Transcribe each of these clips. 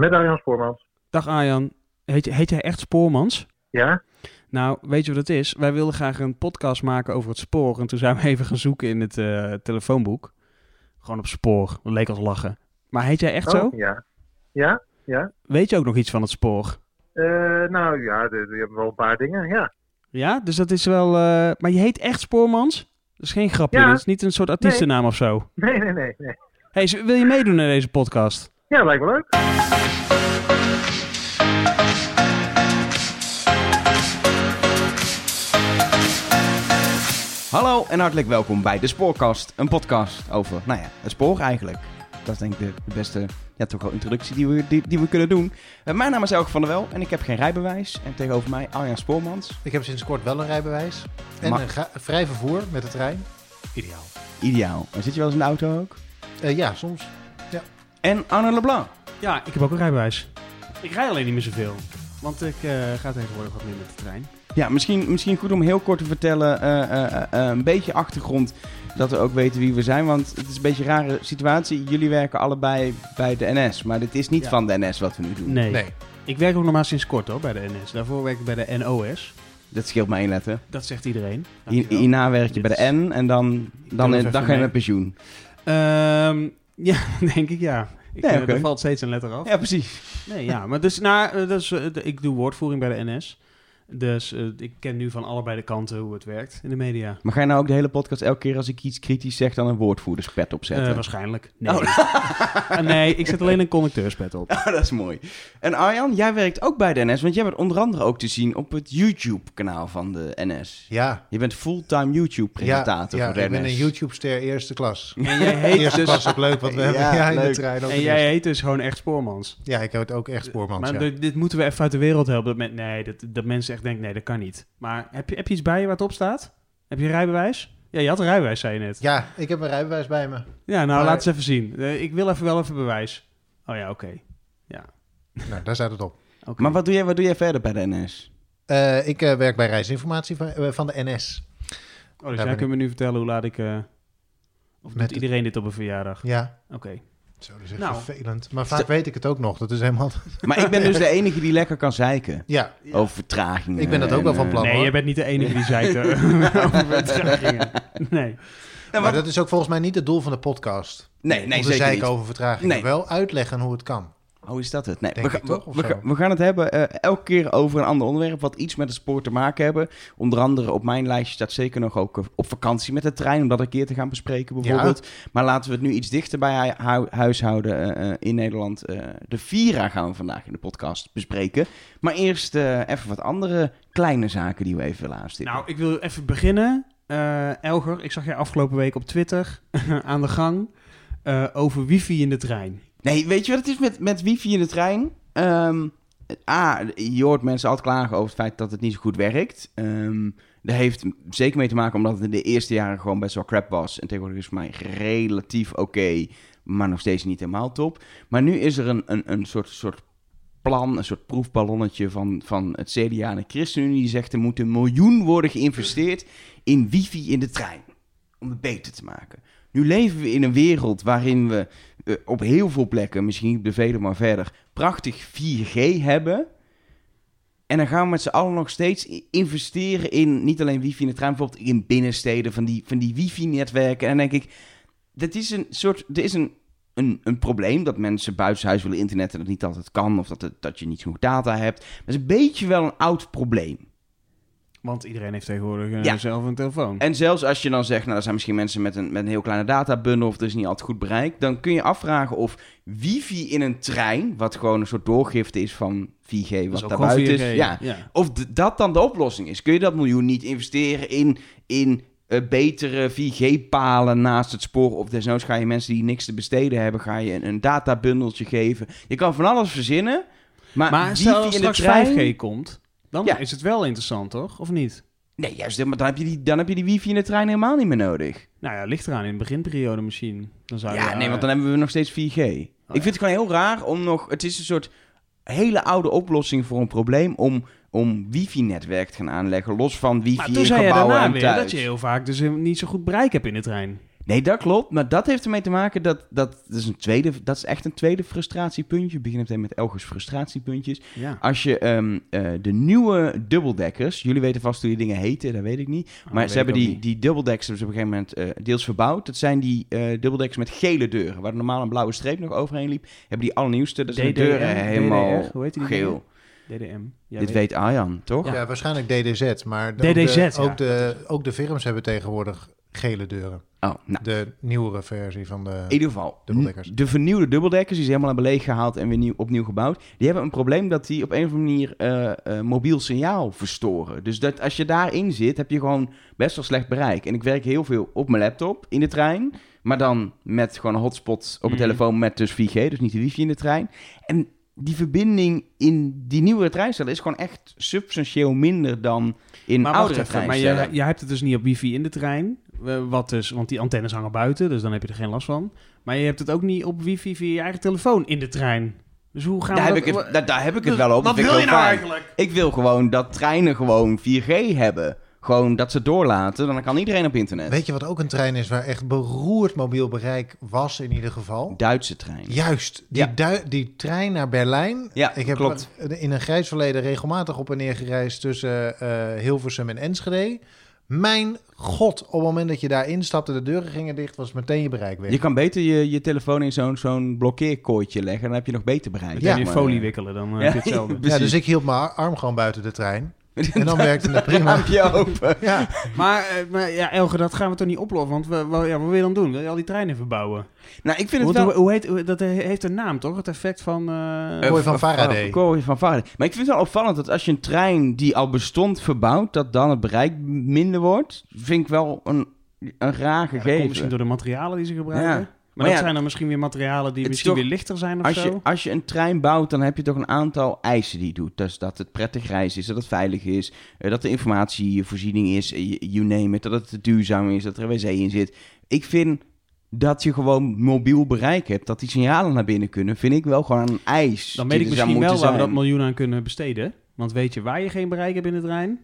Met Arjan Spoormans. Dag Arjan, heet, heet jij echt Spoormans? Ja? Nou, weet je wat het is? Wij wilden graag een podcast maken over het spoor. En toen zijn we even gaan zoeken in het eh, telefoonboek. Gewoon op spoor. Dat leek als lachen. Maar heet jij echt Oh, zo? Ja. Ja? Ja? Weet je ook nog iets van het spoor? Eh, nou ja, we hebben wel een paar dingen, ja. Ja, dus dat is wel... eh, Maar je heet echt Spoormans? Dat is geen grapje, Ja. dat is niet een soort artiestennaam of zo. Nee, nee, nee, nee. Hey, wil je meedoen aan deze podcast? Ja, lijkt me leuk. Hallo en hartelijk welkom bij De Spoorkast. Een podcast over, nou ja, het spoor eigenlijk. Dat is denk ik de, de beste, ja toch wel introductie die we, die, die we kunnen doen. Eh, mijn naam is Elke van der Wel en ik heb geen rijbewijs. En tegenover mij Arjan Spoormans. Ik heb sinds kort wel een rijbewijs. En Maar- een gra- vrij vervoer met de trein. Ideaal. Ideaal. En zit je wel eens in de auto ook? Eh, ja, soms. En Arno Leblanc. Ja, ik heb ook een rijbewijs. Ik rij alleen niet meer zoveel. Want ik eh, ga tegenwoordig wat meer met de trein. Ja, misschien, misschien goed om heel kort te vertellen, eh, eh, een beetje achtergrond, dat we ook weten wie we zijn. Want het is een beetje een rare situatie. Jullie werken allebei bij de NS, maar dit is niet Ja. van de NS wat we nu doen. Nee. Nee. Ik werk ook nog maar sinds kort hoor, bij de NS. Daarvoor werk ik bij de NOS. Dat scheelt maar één letter. Dat zegt iedereen. Dankjewel. Hierna werk je bij de N en dan, dan, dan, ga je met pensioen. Ehm, ja, denk ik ja. Ik, Nee. Er valt steeds een letter af. Ja, precies. Nee, ja, maar dus, nou, eh, dus, eh, ik doe woordvoering bij de NS. Dus eh, ik ken nu van allebei de kanten hoe het werkt in de media. Maar ga je nou ook de hele podcast elke keer als ik iets kritisch zeg, dan een woordvoerderspet opzetten? Eh, waarschijnlijk. Nee. Oh. Ah, nee, ik zet alleen een conducteurspet op. Oh, dat is mooi. En Arjan, jij werkt ook bij de NS, want jij bent onder andere ook te zien op het YouTube-kanaal van de NS. Ja. Je bent fulltime YouTube-presentator ja, voor de ik ben NS. een YouTube-ster eerste klas. En jij heet Eerste dus, klas ook leuk, want we Ja, hebben ja, in de leuk. trein ook en jij heet dus gewoon echt Spoormans. Ja, ik heb het ook echt spoormans, Maar ja. dit- dit moeten we even uit de wereld helpen. Dat men, nee, dat, dat mensen echt denken, nee, dat kan niet. Maar heb je, heb je iets bij je waar het op staat? Heb je een rijbewijs? Ja, je had een rijbewijs, zei je net. Ja, ik heb een rijbewijs bij me. Ja, nou, Maar- laat eens even zien. Eh, ik wil even wel even bewijs. Oh ja, oké. Nou, daar staat het op. Oké. Maar wat doe, jij, wat doe jij verder bij de NS? Eh, ik eh, werk bij reisinformatie van, van de NS. Oh, dus Daar jij kunt me nu vertellen hoe laat ik... eh, of Met doet iedereen dit op een verjaardag? Ja, Oké. Zo, dat is echt Nou. vervelend. Maar vaak weet ik het ook nog. Dat is helemaal... Maar ik ben dus de enige die lekker kan zeiken Ja, over vertragingen. Ik ben dat ook en, wel van plan. Nee, hoor. je bent niet de enige die zei het eh, over vertragingen. Nee. nou, maar dat is ook volgens mij niet het doel van de podcast. Nee, nee, Om te zeker zeiken niet. over vertragingen. Nee. Wel uitleggen hoe het kan. Oh, is dat het? Nee, Denk we, ga- toch, we, gaan het hebben eh, elke keer over een ander onderwerp wat iets met het spoor te maken hebben. Onder andere op mijn lijstje staat zeker nog ook eh, op vakantie met de trein, om dat een keer te gaan bespreken bijvoorbeeld. Maar laten we het nu iets dichter bij hu- hu- huis houden eh, in Nederland. De Vira gaan we vandaag in de podcast bespreken. Maar eerst even wat andere kleine zaken die we even willen aanstippen. Nou, ik wil even beginnen. Elger, ik zag jij afgelopen week op Twitter aan de gang over wifi in de trein. Nee, weet je wat het is met, met wifi in de trein? Ehm, A, je hoort mensen altijd klagen over het feit dat het niet zo goed werkt. Ehm dat heeft zeker mee te maken omdat het in de eerste jaren gewoon best wel crap was. En tegenwoordig is het mij relatief oké, maar nog steeds niet helemaal top. Maar nu is er een, een, een soort, soort plan, een soort proefballonnetje van, van het CDA en de ChristenUnie. Die zegt er moet een miljoen worden geïnvesteerd in wifi in de trein. Om het beter te maken. Nu leven we in een wereld waarin we eh, op heel veel plekken, misschien de vele, maar verder, prachtig 4G hebben. En dan gaan we met z'n allen nog steeds investeren in niet alleen wifi in de trein, bijvoorbeeld in binnensteden, van die, van die wifi-netwerken. En dan denk ik, dat is een soort, er is een, een, een probleem dat mensen buitenshuis willen internetten dat niet altijd kan, of dat, dat je niet genoeg data hebt. Dat is een beetje wel een oud probleem. Want iedereen heeft tegenwoordig eh, Ja. zelf een telefoon. En zelfs als je dan zegt, nou, er zijn misschien mensen met een, met een heel kleine databundel of er is niet altijd goed bereik, dan kun je afvragen of wifi in een trein, wat gewoon een soort doorgifte is van 4G, Dat is wat daar buiten 4G. is, ja, ja. of dat dan de oplossing is. Kun je dat miljoen niet investeren in, in eh, betere 4G-palen naast het spoor, of desnoods ga je mensen die niks te besteden hebben, ga je een, een databundeltje geven. Je kan van alles verzinnen, maar, Maar stel in als straks trein... 5G komt, dan Ja. is het wel interessant, toch? Of niet? Nee, juist, maar dan heb, je die, dan heb je die wifi in de trein helemaal niet meer nodig. Nou ja, ligt eraan in de beginperiode misschien. Dan zou je, Ja, nee, eh, want dan hebben we nog steeds 4G. ik vind het gewoon heel raar om nog... Het is een soort hele oude oplossing voor een probleem om, om wifi-netwerk te gaan aanleggen. Los van wifi Maar in toen zei je gebouwen daarna en weer thuis. dat je heel vaak dus niet zo goed bereik hebt in de trein. Nee, dat klopt. Maar dat heeft ermee te maken dat dat, dat is een tweede, dat is echt een tweede frustratiepuntje. We beginnen meteen met Elgers frustratiepuntjes. Ja. Als je ehm, eh, de nieuwe dubbeldekkers, jullie weten vast hoe die dingen heten, dat weet ik niet. Oh, maar ze hebben die, niet. die dubbeldekkers hebben ze op een gegeven moment eh, deels verbouwd. Dat zijn die eh dubbeldekkers met gele deuren, waar normaal een blauwe streep nog overheen liep. Hebben die allernieuwste, dat zijn de deuren helemaal DDR, hoe heet die geel. DDM. Ja, Dit weet Arjan, toch? Ja. Ja, waarschijnlijk DDZ. Maar de- DDZ, ook, de, ja. ook, de, ook de firms hebben tegenwoordig gele deuren. Oh, nou. De nieuwere versie van de... In ieder geval, Dubbeldekkers. de vernieuwde dubbeldekkers, die ze helemaal hebben leeggehaald en weer nieuw, opnieuw gebouwd, die hebben een probleem dat die op een of andere manier eh, eh, mobiel signaal verstoren. Dus dat als je daarin zit, heb je gewoon best wel slecht bereik. En ik werk heel veel op mijn laptop in de trein, maar dan met gewoon een hotspot op mijn Mhm. telefoon met dus 4G, dus niet de wifi in de trein. En die verbinding in die nieuwere treinstellen is gewoon echt substantieel minder dan in Maar oudere even, maar treinstellen. jij, jij hebt het dus niet op wifi in de trein. Eh, Wat dus, want die antennes hangen buiten, dus dan heb je er geen last van. Maar je hebt het ook niet op wifi via je eigen telefoon in de trein. Dus hoe gaan daar, we heb ik dat... het, daar, daar heb ik het Dus wel op. Wat wil ik je nou fijn. eigenlijk? Ik wil gewoon dat treinen gewoon 4G hebben. Gewoon dat ze doorlaten, dan kan iedereen op internet. Weet je wat ook een trein is waar echt beroerd mobiel bereik was in ieder geval? Duitse trein. Juist, die, Ja. die trein naar Berlijn. Ja, ik heb klopt. in een grijs verleden regelmatig op en neer gereisd tussen eh, Hilversum en Enschede. Mijn god, op het moment dat je daar instapte, de deuren gingen dicht, was meteen je bereik weg. Je kan beter je, je telefoon in zo'n zo'n blokkeerkooitje leggen, dan heb je nog beter bereik. Dan Ja, je folie wikkelen, dan eh, Ja, heb je hetzelfde. ja, dus ik hield mijn ar- arm gewoon buiten de trein. En dan werkte het prima. Raampje open. Ja, Maar, eh, maar ja, Elge, dat gaan we toch niet oplossen? Want we, we- ja, wat wil je dan doen? Wil je al die treinen verbouwen? Nou, ik vind het Hoe, wel... hoe, heet, hoe- dat heeft een naam, toch? Het effect van... eh, Kooi van Faraday. Kooi van Faraday. Maar ik vind het wel opvallend dat als je een trein die al bestond verbouwt, dat dan het bereik minder wordt. Vind ik wel een, een raar ja, dat komt gegeven. misschien door de materialen die ze gebruiken. Ja. Maar, Maar dat zijn dan misschien weer materialen die het is misschien toch- weer lichter zijn of Als zo. je, als je een trein bouwt, dan heb je toch een aantal eisen die je doet. Dus dat het prettig reizen is, dat het veilig is, eh, dat de informatievoorziening is, eh, you name it, dat het duurzaam is, dat er een wc in zit. Ik vind dat je gewoon mobiel bereik hebt, dat die signalen naar binnen kunnen, vind ik wel gewoon een eis. Dan weet ik misschien wel waar we dat miljoen aan kunnen besteden. Want weet je waar je geen bereik hebt in de trein?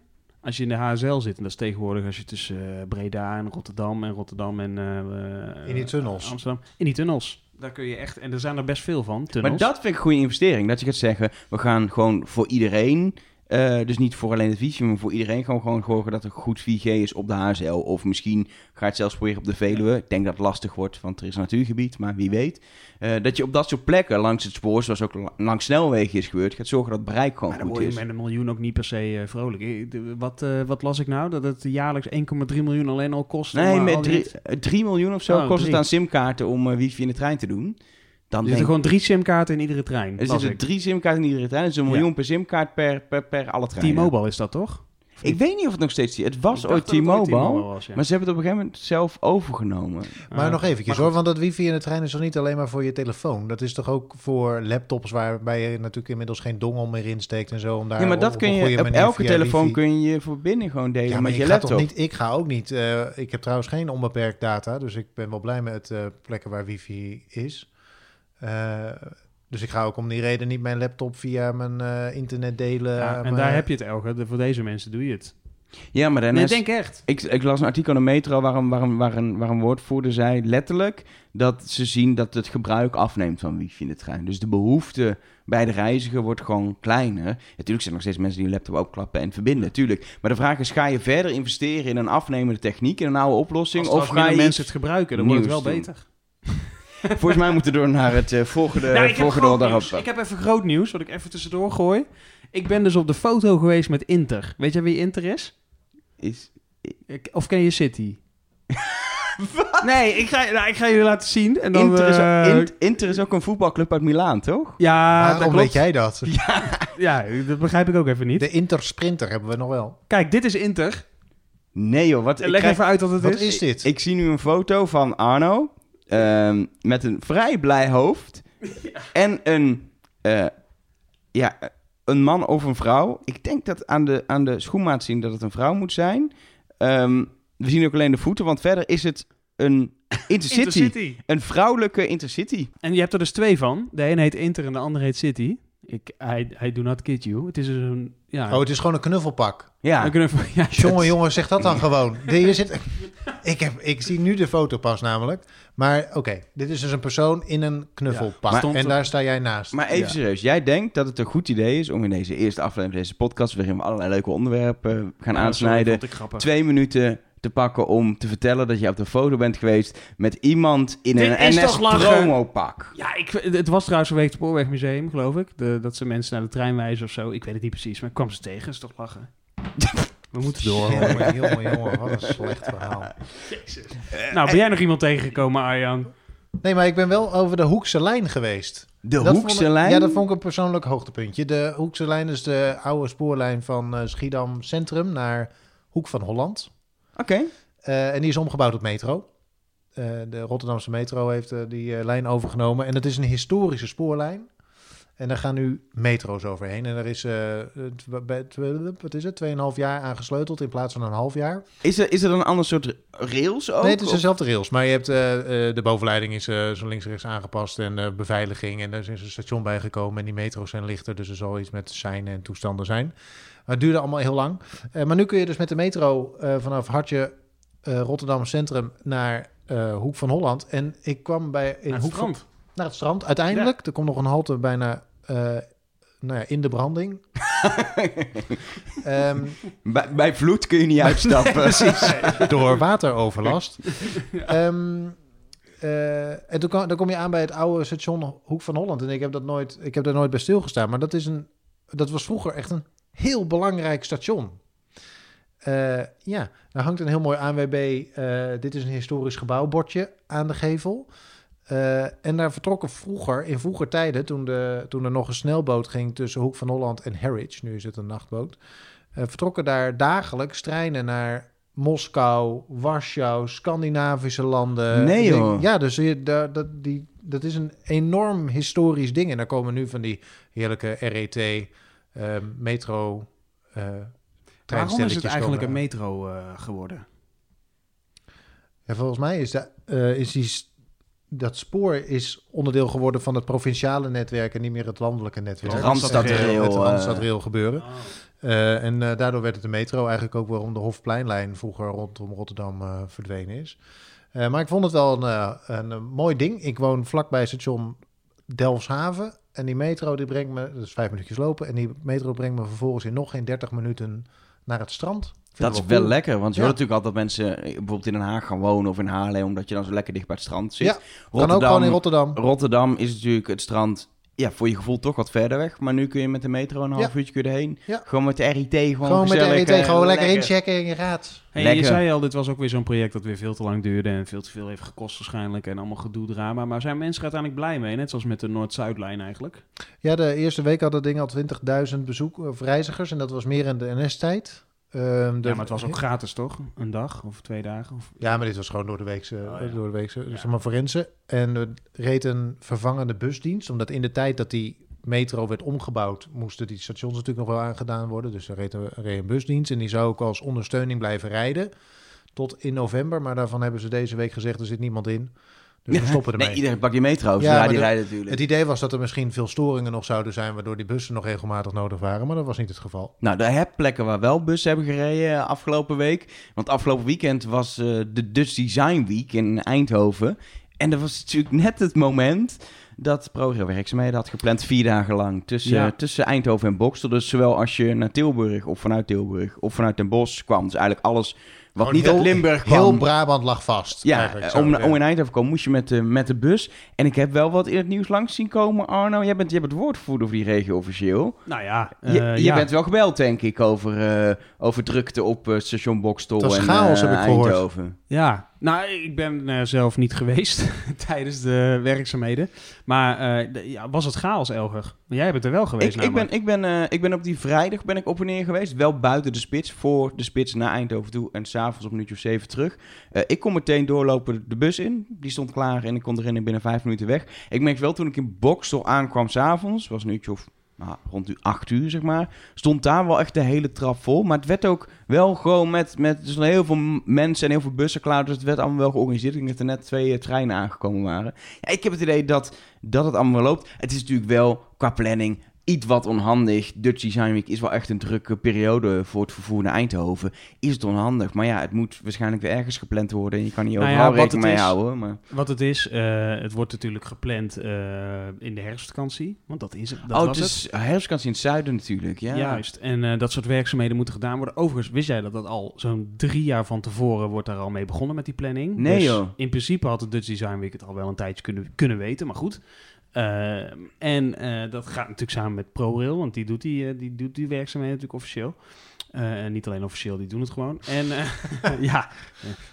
Als je in de HSL zit, en dat is tegenwoordig als je tussen eh, Breda en Rotterdam en Rotterdam en eh, eh, In die tunnels. Amsterdam. In die tunnels. Daar kun je echt, en er zijn er best veel van, tunnels. Maar dat vind ik een goede investering. Dat je gaat zeggen, we gaan gewoon voor iedereen, eh, dus niet voor alleen het wifi, maar voor iedereen gewoon, gewoon zorgen dat er goed 4G is op de HSL. Of misschien ga je het zelfs proberen op de Veluwe. Ik denk dat het lastig wordt, want er is een natuurgebied, maar wie weet. Eh, dat je op dat soort plekken langs het spoor, zoals ook la- langs snelwegen is gebeurd, gaat zorgen dat het bereik gewoon Maar dan goed word je is. met een miljoen ook niet per se eh, vrolijk. Wat, wat las ik nou? Dat het jaarlijks 1,3 miljoen alleen al kost. Nee, met die- 3 miljoen of zo Oh, kost drie. het aan simkaarten om wifi in de trein te doen. Dan Er denk zitten gewoon drie simkaarten in iedere trein. er zitten drie simkaarten in iedere trein. Dus een Ja. miljoen per simkaart per, per, per alle treinen. T-Mobile is dat toch? Ik niet? weet niet of het nog steeds... Het was ooit T-Mobile, ja. maar ze hebben het op een gegeven moment zelf overgenomen. Maar nog eventjes Maar hoor, want dat wifi in de trein is toch niet alleen maar voor je telefoon? Dat is toch ook voor laptops waarbij je natuurlijk inmiddels geen dongel meer insteekt en zo. Om daar ja, maar dat op kun je... Op elke telefoon wifi- kun je je verbinding gewoon delen Ja, maar met ik je ga laptop. toch niet, ik ga ook niet. eh, ik heb trouwens geen onbeperkt data, dus ik ben wel blij met eh, plekken waar wifi is. Eh, dus ik ga ook om die reden niet mijn laptop via mijn eh, internet delen. Ja, en maar- daar heb je het, Elge. De- Voor deze mensen doe je het. Ja, maar Nee, daarnaast... denk echt. Ik, ik las een artikel in de Metro waar een, waar, een, waar, een, waar een woordvoerder zei letterlijk dat ze zien dat het gebruik afneemt van wifi in de trein. Dus de behoefte bij de reiziger wordt gewoon kleiner. Natuurlijk zijn er nog steeds mensen die een laptop opklappen en verbinden, natuurlijk. Maar de vraag is, ga je verder investeren in een afnemende techniek, in een oude oplossing? Als, of je mensen het gebruiken, dan wordt het wel doen? beter. Volgens mij moeten we door naar het eh, volgende, Nou, ik, heb volgende nieuws. ik heb even groot nieuws, wat ik even tussendoor gooi. Ik ben dus op de foto geweest met Inter. Weet jij wie Inter is? Is, Ik- Of ken je City? Nee, ik ga, nou, ik ga jullie laten zien. En dan, Inter, is, eh, Int- Inter is ook een voetbalclub uit Milaan, toch? Ja, dat Waarom klopt. weet jij dat? Ja, dat begrijp ik ook even niet. De Intersprinter hebben we nog wel. Kijk, dit is Inter. Nee joh, wat, ik Leg krijg- even uit wat het Wat is. is dit? Ik zie nu een foto van Arno ehm, met een vrij blij hoofd en een, eh, ja, een man of een vrouw. Ik denk dat aan de, aan de schoenmaat zien dat het een vrouw moet zijn. Ehm, we zien ook alleen de voeten, want verder is het een intercity. Intercity. Een vrouwelijke intercity. En je hebt er dus twee van. De ene heet Inter en de andere heet City. Ik, I, I do not kid you. Het is dus een... Ja, Oh, het is gewoon een knuffelpak. Ja, een knuffel. Ja, Jongen, jongen, zeg dat dan gewoon. De- Hier zit, ik, heb, ik zie nu de foto pas namelijk. Maar oké, dit is dus een persoon in een knuffelpak. Ja, en daar sta jij naast. maar even Ja. serieus. Jij denkt dat het een goed idee is om in deze eerste aflevering van deze podcast, waarin we allerlei leuke onderwerpen gaan Ja, sorry, aansnijden, vond ik grappig. twee minuten te pakken om te vertellen dat je op de foto bent geweest met iemand in Dit een is NS toch lachen? promopak. Ja, ik, het was trouwens vanwege het Spoorwegmuseum, geloof ik. De, dat ze mensen naar de trein wijzen of zo. Ik weet het niet precies, maar ik kwam ze tegen. is toch lachen. We moeten door. Jongen, jongen, jongen, wat een slecht verhaal. Nou, ben jij nog iemand tegengekomen, Arjan? Nee, maar ik ben wel over de Hoekse lijn geweest. De Dat Hoekse ik- lijn? Ja, dat vond ik een persoonlijk hoogtepuntje. De Hoekse lijn is de oude spoorlijn van eh, Schiedam Centrum naar Hoek van Holland. Oké. Eh, en die is omgebouwd tot metro. Eh, de Rotterdamse metro heeft eh, die lijn overgenomen. En het is een historische spoorlijn. En daar gaan nu metro's overheen. En daar is, wat is het, 2,5 jaar aan gesleuteld in plaats van een half jaar. Is er, is er dan een ander soort rails ook? nee, het is dezelfde rails. Maar je hebt, de bovenleiding is zo links en rechts aangepast. En beveiliging. En er is een station bijgekomen. En die metro's zijn lichter. Dus er zal iets met seinen en toestanden zijn. Maar het duurde allemaal heel lang. Eh, maar nu kun je dus met de metro eh, vanaf Hartje, eh, Rotterdam Centrum naar eh, Hoek van Holland. En ik kwam bij in Naar het Hoek van- strand. naar het strand. Uiteindelijk, er komt nog een halte bijna eh, nou ja, in de branding. Ehm, Bij, bij vloed kun je niet uitstappen. door wateroverlast. Ehm, eh, en toen kwam, dan kom je aan bij het oude station Hoek van Holland. En ik heb, dat nooit, ik heb daar nooit bij stilgestaan. Maar dat, is een, dat was vroeger echt een heel belangrijk station. Eh, ja, daar hangt een heel mooi ANWB. eh, dit is een historisch gebouwbordje aan de gevel. Eh, en daar vertrokken vroeger, in vroeger tijden, toen, de, toen er nog een snelboot ging tussen Hoek van Holland en Harwich, nu is het een nachtboot, vertrokken daar dagelijks treinen naar Moskou, Warschau, Scandinavische landen. Nee. Ja, dus je, da- dat, die, dat is een enorm historisch ding. En daar komen nu van die heerlijke RET, eh, metro, eh Waarom is het eigenlijk een metro eh, geworden? Ja, volgens mij is, dat, eh, is die, dat spoor is onderdeel geworden van het provinciale netwerk en niet meer het landelijke netwerk. Het Randstadrail, Het Randstadrail gebeuren. Eh, en eh, daardoor werd het de metro eigenlijk ook waarom de Hofpleinlijn vroeger rondom Rotterdam eh, verdwenen is. Eh, maar ik vond het wel een, eh, een, mooi ding. Ik woon vlakbij station Delfshaven. En die metro die brengt me, dat is vijf minuutjes lopen. En die metro brengt me vervolgens in nog geen 30 minuten naar het strand. Vind Dat is wel cool. lekker, want je Ja. hoort natuurlijk altijd dat mensen eh, bijvoorbeeld in Den Haag gaan wonen of in Haarlem, omdat je dan zo lekker dicht bij het strand zit. Ja, Kan ook gewoon in Rotterdam. Rotterdam is natuurlijk het strand, ja, voor je gevoel toch wat verder weg. Maar nu kun je met de metro een half Ja. uurtje erheen. Ja. Gewoon met de RIT gewoon, Gewoon met de RET eh, gewoon lekker inchecken en je gaat. Hey, Lekker. je zei al, dit was ook weer zo'n project dat weer veel te lang duurde en veel te veel heeft gekost waarschijnlijk en allemaal gedoe drama. Maar zijn mensen er uiteindelijk blij mee? Net zoals met de Noord-Zuidlijn eigenlijk. Ja, de eerste week had dat ding al 20.000 bezoek of reizigers. En dat was meer in de NS-tijd. Ehm, de- Ja, maar het was ook gratis toch? Een dag of twee dagen? Of... Ja, maar dit was gewoon door de weekse, Oh, ja. door de weekse Ja. zeg maar forensen. En er reed een vervangende busdienst, omdat in de tijd dat die metro werd omgebouwd, moesten die stations natuurlijk nog wel aangedaan worden. Dus er reed een, reed een busdienst en die zou ook als ondersteuning blijven rijden tot in november. Maar daarvan hebben ze deze week gezegd, er zit niemand in. Dus we stoppen ermee. Nee, iedereen pakt die metro. Ja, Ja, die de- rijden natuurlijk. Het idee was dat er misschien veel storingen nog zouden zijn, waardoor die bussen nog regelmatig nodig waren. Maar dat was niet het geval. Nou, er heb plekken waar wel bussen hebben gereden eh, afgelopen week. Want afgelopen weekend was eh, de Dutch Design Week in Eindhoven. En dat was natuurlijk net het moment dat ProRail werkzaamheden had gepland vier dagen lang tussen, Ja. tussen Eindhoven en Bokstel. Dus zowel als je naar Tilburg of vanuit Tilburg of vanuit Den Bosch kwam. Dus eigenlijk alles wat Gewoon niet uit heel- Limburg kwam. Heel Brabant lag vast. Ja, eh, om, om in Eindhoven te komen moest je met de, met de bus. En ik heb wel wat in het nieuws langs zien komen. Arno, jij bent, jij bent woordvoerder voor die regio officieel. Nou ja, Je, eh, je ja. bent wel gebeld, denk ik, over, eh, over drukte op eh, station Bokstel was en chaos, heb ik gehoord. Eindhoven. Ja, nou, ik ben eh, zelf niet geweest tijdens de werkzaamheden. Maar eh, de- ja, was het chaos, Elger? Maar jij bent er wel geweest Ik, ik, ben, ik, ben, eh, ik ben op die vrijdag ben ik op en neer geweest. Wel buiten de spits, voor de spits naar Eindhoven toe. En s'avonds op een uurtje of zeven terug. Ik kon meteen doorlopen de bus in. Die stond klaar en ik kon erin en binnen vijf minuten weg. Ik merk wel, toen ik in Bokstel aankwam s'avonds, was een uurtje of nou, rond u acht uur, zeg maar, stond daar wel echt de hele trap vol. Maar het werd ook wel gewoon met, met dus heel veel mensen en heel veel bussen klaar. Dus het werd allemaal wel georganiseerd. Ik denk dat er net twee eh, treinen aangekomen waren. Ja, ik heb het idee dat, dat het allemaal loopt. Het is natuurlijk wel qua planning iets wat onhandig. Dutch Design Week is wel echt een drukke periode voor het vervoer naar Eindhoven. Is het onhandig? Maar ja, het moet waarschijnlijk weer ergens gepland worden. En je kan niet Nou ja, overal wat rekening het mee is- houden. Maar... Wat het is, eh, het wordt natuurlijk gepland eh, in de herfstvakantie. Want dat is het. Dat oh, was het het. is herfstvakantie in het zuiden natuurlijk. Ja. Juist. En eh, dat soort werkzaamheden moeten gedaan worden. Overigens, wist jij dat dat al zo'n drie jaar van tevoren wordt daar al mee begonnen met die planning? Nee, dus joh. in principe had de Dutch Design Week het al wel een tijdje kunnen, kunnen weten, maar goed. Eh, en eh, dat gaat natuurlijk samen met ProRail, want die doet die, eh, die, doet die werkzaamheden natuurlijk officieel. Eh, en niet alleen officieel, die doen het gewoon. En ja,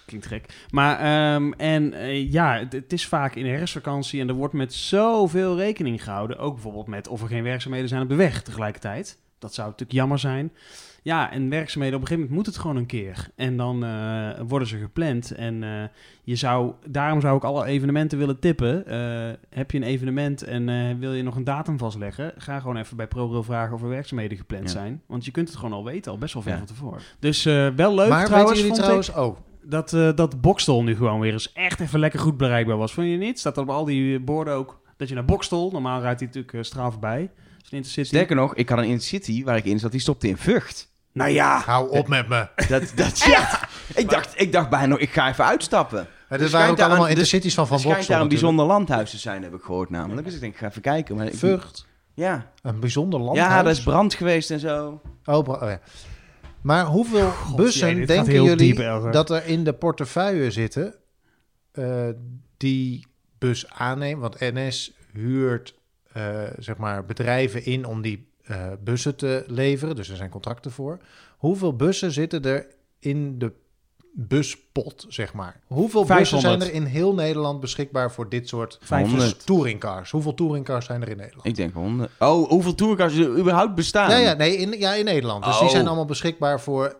klinkt gek. Maar ehm, en ja, het, het is vaak in de herfstvakantie en er wordt met zoveel rekening gehouden. Ook bijvoorbeeld met of er geen werkzaamheden zijn op de weg tegelijkertijd. Dat zou natuurlijk jammer zijn. Ja, en werkzaamheden, op een gegeven moment moet het gewoon een keer. En dan eh, worden ze gepland. En eh, je zou, daarom zou ik alle evenementen willen tippen. Eh, heb je een evenement en wil je nog een datum vastleggen? Ga gewoon even bij ProRail vragen of er werkzaamheden gepland Ja. zijn. Want je kunt het gewoon al weten, al best wel ver Ja. van tevoren. Dus wel leuk maar trouwens, jullie ik, trouwens... Oh, dat, dat Bokstel nu gewoon weer eens echt even lekker goed bereikbaar was. Vond je niet? Staat er op al die borden ook dat je naar Bokstel, normaal rijdt hij natuurlijk straal voorbij. Als een Intercity. Sterker nog, ik had een Intercity waar ik in zat, die stopte in Vught. Nou ja, hou op met me. Dat, dat, ja. ik, dacht, ik dacht bijna nog, ik ga even uitstappen. Het Er waren schijnt ook daar allemaal een- intercities van Van schijnt Boksel daar een bijzonder landhuis te zijn, heb ik gehoord namelijk. Dus ik denk, ik ga even kijken. Maar ik, Vught, Ja. een bijzonder landhuis. ja, er is brand geweest en zo. Oh, oh ja. Maar hoeveel bussen jee, denken jullie diep, dat er in de portefeuille zitten eh, die bus aannemen? Want NS huurt eh, zeg maar bedrijven in om die eh, bussen te leveren. Dus er zijn contracten voor. Hoeveel bussen zitten er in de buspot, zeg maar? Hoeveel bussen 500. zijn er in heel Nederland beschikbaar voor dit soort 500. touringcars? Hoeveel touringcars zijn er in Nederland? Ik denk honderd. Oh, hoeveel tourcars er überhaupt bestaan? Ja, ja, nee, in, ja, in Nederland. Dus die Oh. zijn allemaal beschikbaar voor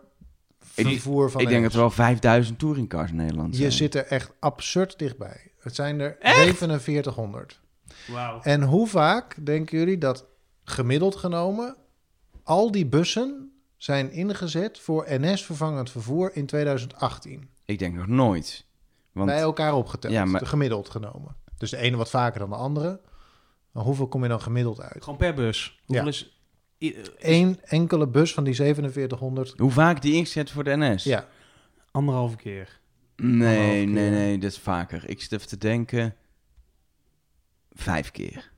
Ik- vervoer van ik denk dat er wel 5000 touringcars in Nederland zijn. Je zit er echt absurd dichtbij. Het zijn er 4700. wauw. En hoe vaak denken jullie dat gemiddeld genomen al die bussen zijn ingezet voor NS-vervangend vervoer in 2018? Ik denk nog nooit. Want Bij elkaar opgeteld, Ja, maar- de gemiddeld genomen. Dus de ene wat vaker dan de andere. Maar hoeveel kom je dan gemiddeld uit? Gewoon per bus. Hoeveel Ja. is... Eén enkele bus van die 4700. hoe vaak die ingezet voor de NS? Ja, Anderhalve keer. Nee, nee, keer. nee, dat is vaker. Ik zit even te denken. Vijf keer.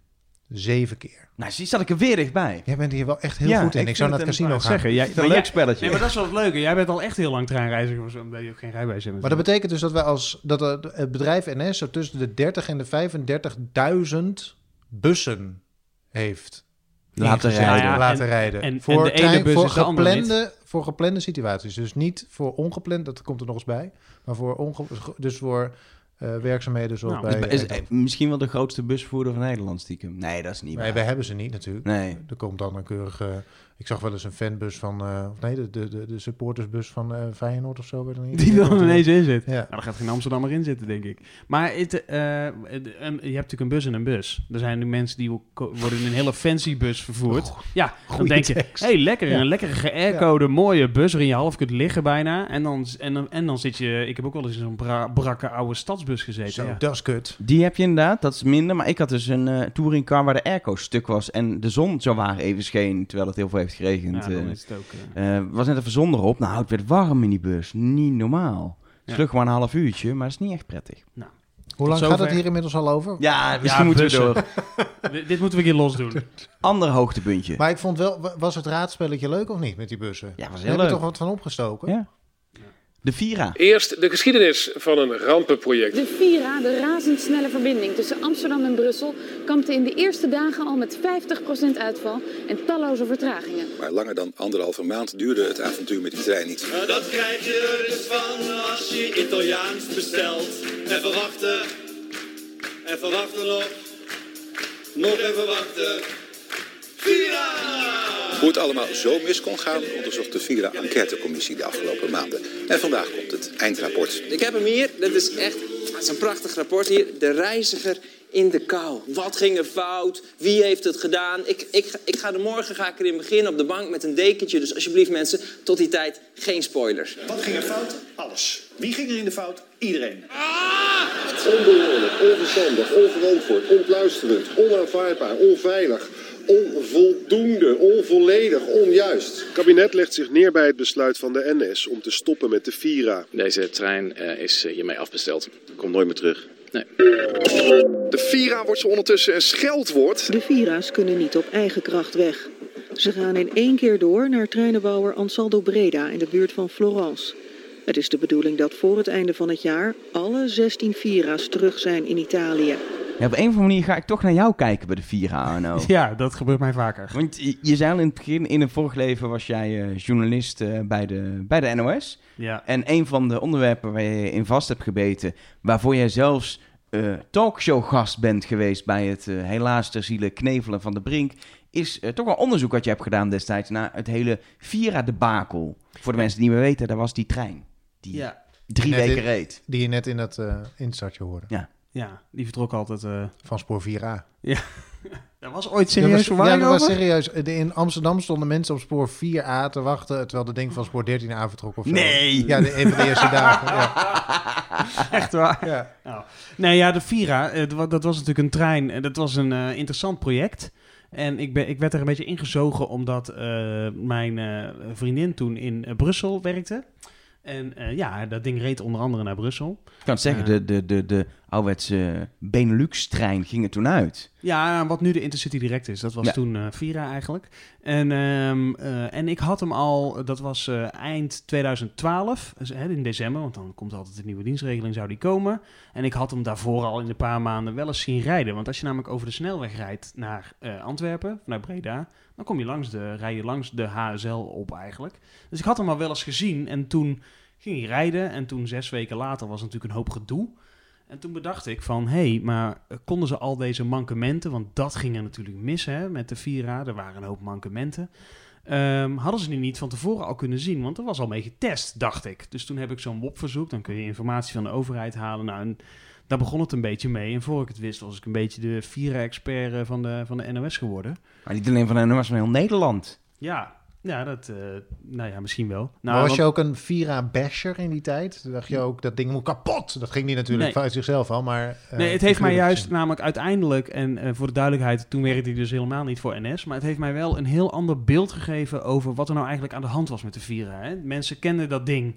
Zeven keer. Nou, zie, zat ik er weer dichtbij. Jij bent hier wel echt heel Ja, goed in. Ik, ik zou vind naar het het casino een- gaan. Zeggen, jij, Een leuk jij- spelletje. Nee, maar dat is wel het leuke. Jij bent al echt heel lang treinreiziger, of zo, omdat je ook geen rijbewijs hebt. Maar dat betekent dus dat wij als dat het bedrijf NS zo tussen de 30 en de 35.000 bussen heeft Laten ingezet, rijden. Ja, laten en- rijden. en- en voor, de ene bus voor, is de andere geplande, voor geplande situaties. Dus niet voor ongepland, dat komt er nog eens bij. Maar voor onge, dus voor eh, werkzaamheden zoals Nou, bij... Is, misschien wel de grootste busvoerder van Nederland stiekem. Nee, dat is niet nee, waar. wij hebben ze niet natuurlijk. Nee. Er komt dan een keurige... Ik zag wel eens een fanbus van... eh, of nee, de, de, de, supportersbus van eh, Feyenoord of zo. Werd er niet Die er dan ineens in zit. Ja. Nou, dan gaat geen Amsterdammer in zitten, denk ik. Maar het, eh, je hebt natuurlijk een bus en een bus. Er zijn nu mensen die worden in een hele fancy bus vervoerd. ja, dan denk je, tekst. hey, lekker, Ja. een lekkere geaircode, mooie bus waarin je half kunt liggen bijna. En dan, en, dan, en dan zit je, ik heb ook wel eens in zo'n bra- brakke oude stadsbus gezeten. Zo, ja. dat is kut. Die heb je inderdaad, dat is minder. Maar ik had dus een touringcar waar de airco stuk was en de zon zo waar even scheen, terwijl het heel veel heeft geregend. Ja, dan eh. is het ook... eh, Eh, was net even zon erop. Nou, het werd warm in die bus. Niet normaal. Het Ja. vlug maar een half uurtje, maar dat is niet echt prettig. Hoe lang gaat het hier inmiddels al over? Ja, misschien Ja, moeten we door. dit- moeten we een keer los doen. Ander hoogtepuntje. Maar ik vond wel, wa- was het raadspelletje leuk of niet met die bussen? Ja, was We heel hebben leuk. toch wat van opgestoken? Ja. De Vira. Eerst de geschiedenis van een rampenproject. De Vira, de razendsnelle verbinding tussen Amsterdam en Brussel, kampte in de eerste dagen al met 50% uitval en talloze vertragingen. Maar langer dan anderhalve maand duurde het avontuur met die trein niet. Nou, dat krijg je er dus van als je Italiaans bestelt. Even wachten, even wachten nog, nog even wachten. Vira! Hoe het allemaal zo mis kon gaan, onderzocht de Vira Enquêtecommissie de afgelopen maanden. En vandaag komt het eindrapport. Ik heb hem hier. Dat is echt dat is een prachtig rapport hier. De reiziger in de kou. Wat ging er fout? Wie heeft het gedaan? Ik, ik, ga- ik ga er morgen ga ik erin beginnen op de bank met een dekentje. Dus alsjeblieft mensen, tot die tijd geen spoilers. Wat ging er fout? Alles. Wie ging er in de fout? Iedereen. Onbehoorlijk, onverstandig, onverantwoord, ontluisterend, onaanvaardbaar, onveilig, onvoldoende, onvolledig, onjuist. Het kabinet legt zich neer bij het besluit van de NS om te stoppen met de Vira. Deze trein eh, is eh, hiermee afbesteld. Komt nooit meer terug. Nee. De Vira wordt zo ondertussen een scheldwoord. De Vira's kunnen niet op eigen kracht weg. Ze gaan in één keer door naar treinenbouwer Ansaldo Breda in de buurt van Florence. Het is de bedoeling dat voor het einde van het jaar alle 16 Vira's terug zijn in Italië. Ja, op een of andere manier ga ik toch naar jou kijken bij de Vira, Arno. Ja, dat gebeurt mij vaker. Want je, je zei al in het begin, in een vorig leven was jij eh, journalist eh, bij, de, bij de NOS. Ja. En een van de onderwerpen waar je in vast hebt gebeten, waarvoor jij zelfs eh talkshowgast bent geweest bij het helaas ter ziele knevelen van de Brink, is toch wel onderzoek wat je hebt gedaan destijds naar het hele Vira-debakel. Voor de mensen die niet meer weten, daar was die trein. Die Ja. drie weken in- reed. Die je net in dat eh instartje hoorde. Ja. Ja, die vertrok altijd... eh, Van spoor 4A. Ja. Dat was ooit serieus was- verwarring Ja, dat was over? serieus. De- In Amsterdam stonden mensen op spoor 4A te wachten... terwijl de ding van spoor 13A vertrok of zo. Nee! Ja, de, een van de eerste dagen. Ja. Echt waar? Ja. Nou, nee, ja, de Vira, eh, dat wa- dat was natuurlijk een trein. en Dat was een eh, interessant project. En ik, ben, ik werd er een beetje ingezogen omdat eh, mijn eh, vriendin toen in eh, Brussel werkte. En eh, ja, dat ding reed onder andere naar Brussel. Ik kan het zeggen, Eh, de, de, de, de ouderwetse Benelux-trein ging er toen uit. Ja, wat nu de Intercity Direct is. Dat was Ja. toen eh, Vira eigenlijk. En, ehm, eh, en ik had hem al, dat was eind 2012, dus, hè, in december, want dan komt altijd de nieuwe dienstregeling, zou die komen. En ik had hem daarvoor al in een paar maanden wel eens zien rijden. Want als je namelijk over de snelweg rijdt naar Antwerpen, naar Breda, dan kom je langs de, rij je langs de HSL op eigenlijk. Dus ik had hem al wel eens gezien en toen ging hij rijden. En toen zes weken later was natuurlijk een hoop gedoe. En toen bedacht ik van, hé, hey, maar eh, konden ze al deze mankementen, want dat ging er natuurlijk mis hè, met de Vira, er waren een hoop mankementen. Ehm, hadden ze die niet van tevoren al kunnen zien, want er was al mee getest, dacht ik. Dus toen heb ik zo'n WOP-verzoek, dan kun je informatie van de overheid halen. Nou, daar begon het een beetje mee. En voor ik het wist, was ik een beetje de Vira-expert eh, van de, van de NOS geworden. Maar niet alleen van de NOS, van heel Nederland. Ja, ja, dat, eh, nou ja, misschien wel. Maar Nou, was want- je ook een Vira-basher in die tijd? Dacht je ook, dat ding moet kapot? Dat ging niet natuurlijk Nee. vanuit zichzelf al, maar... eh, Nee, het heeft mij juist namelijk uiteindelijk, en voor de duidelijkheid, toen werkte hij dus helemaal niet voor NS, maar het heeft mij wel een heel ander beeld gegeven over wat er nou eigenlijk aan de hand was met de Vira. Hè. Mensen kenden dat ding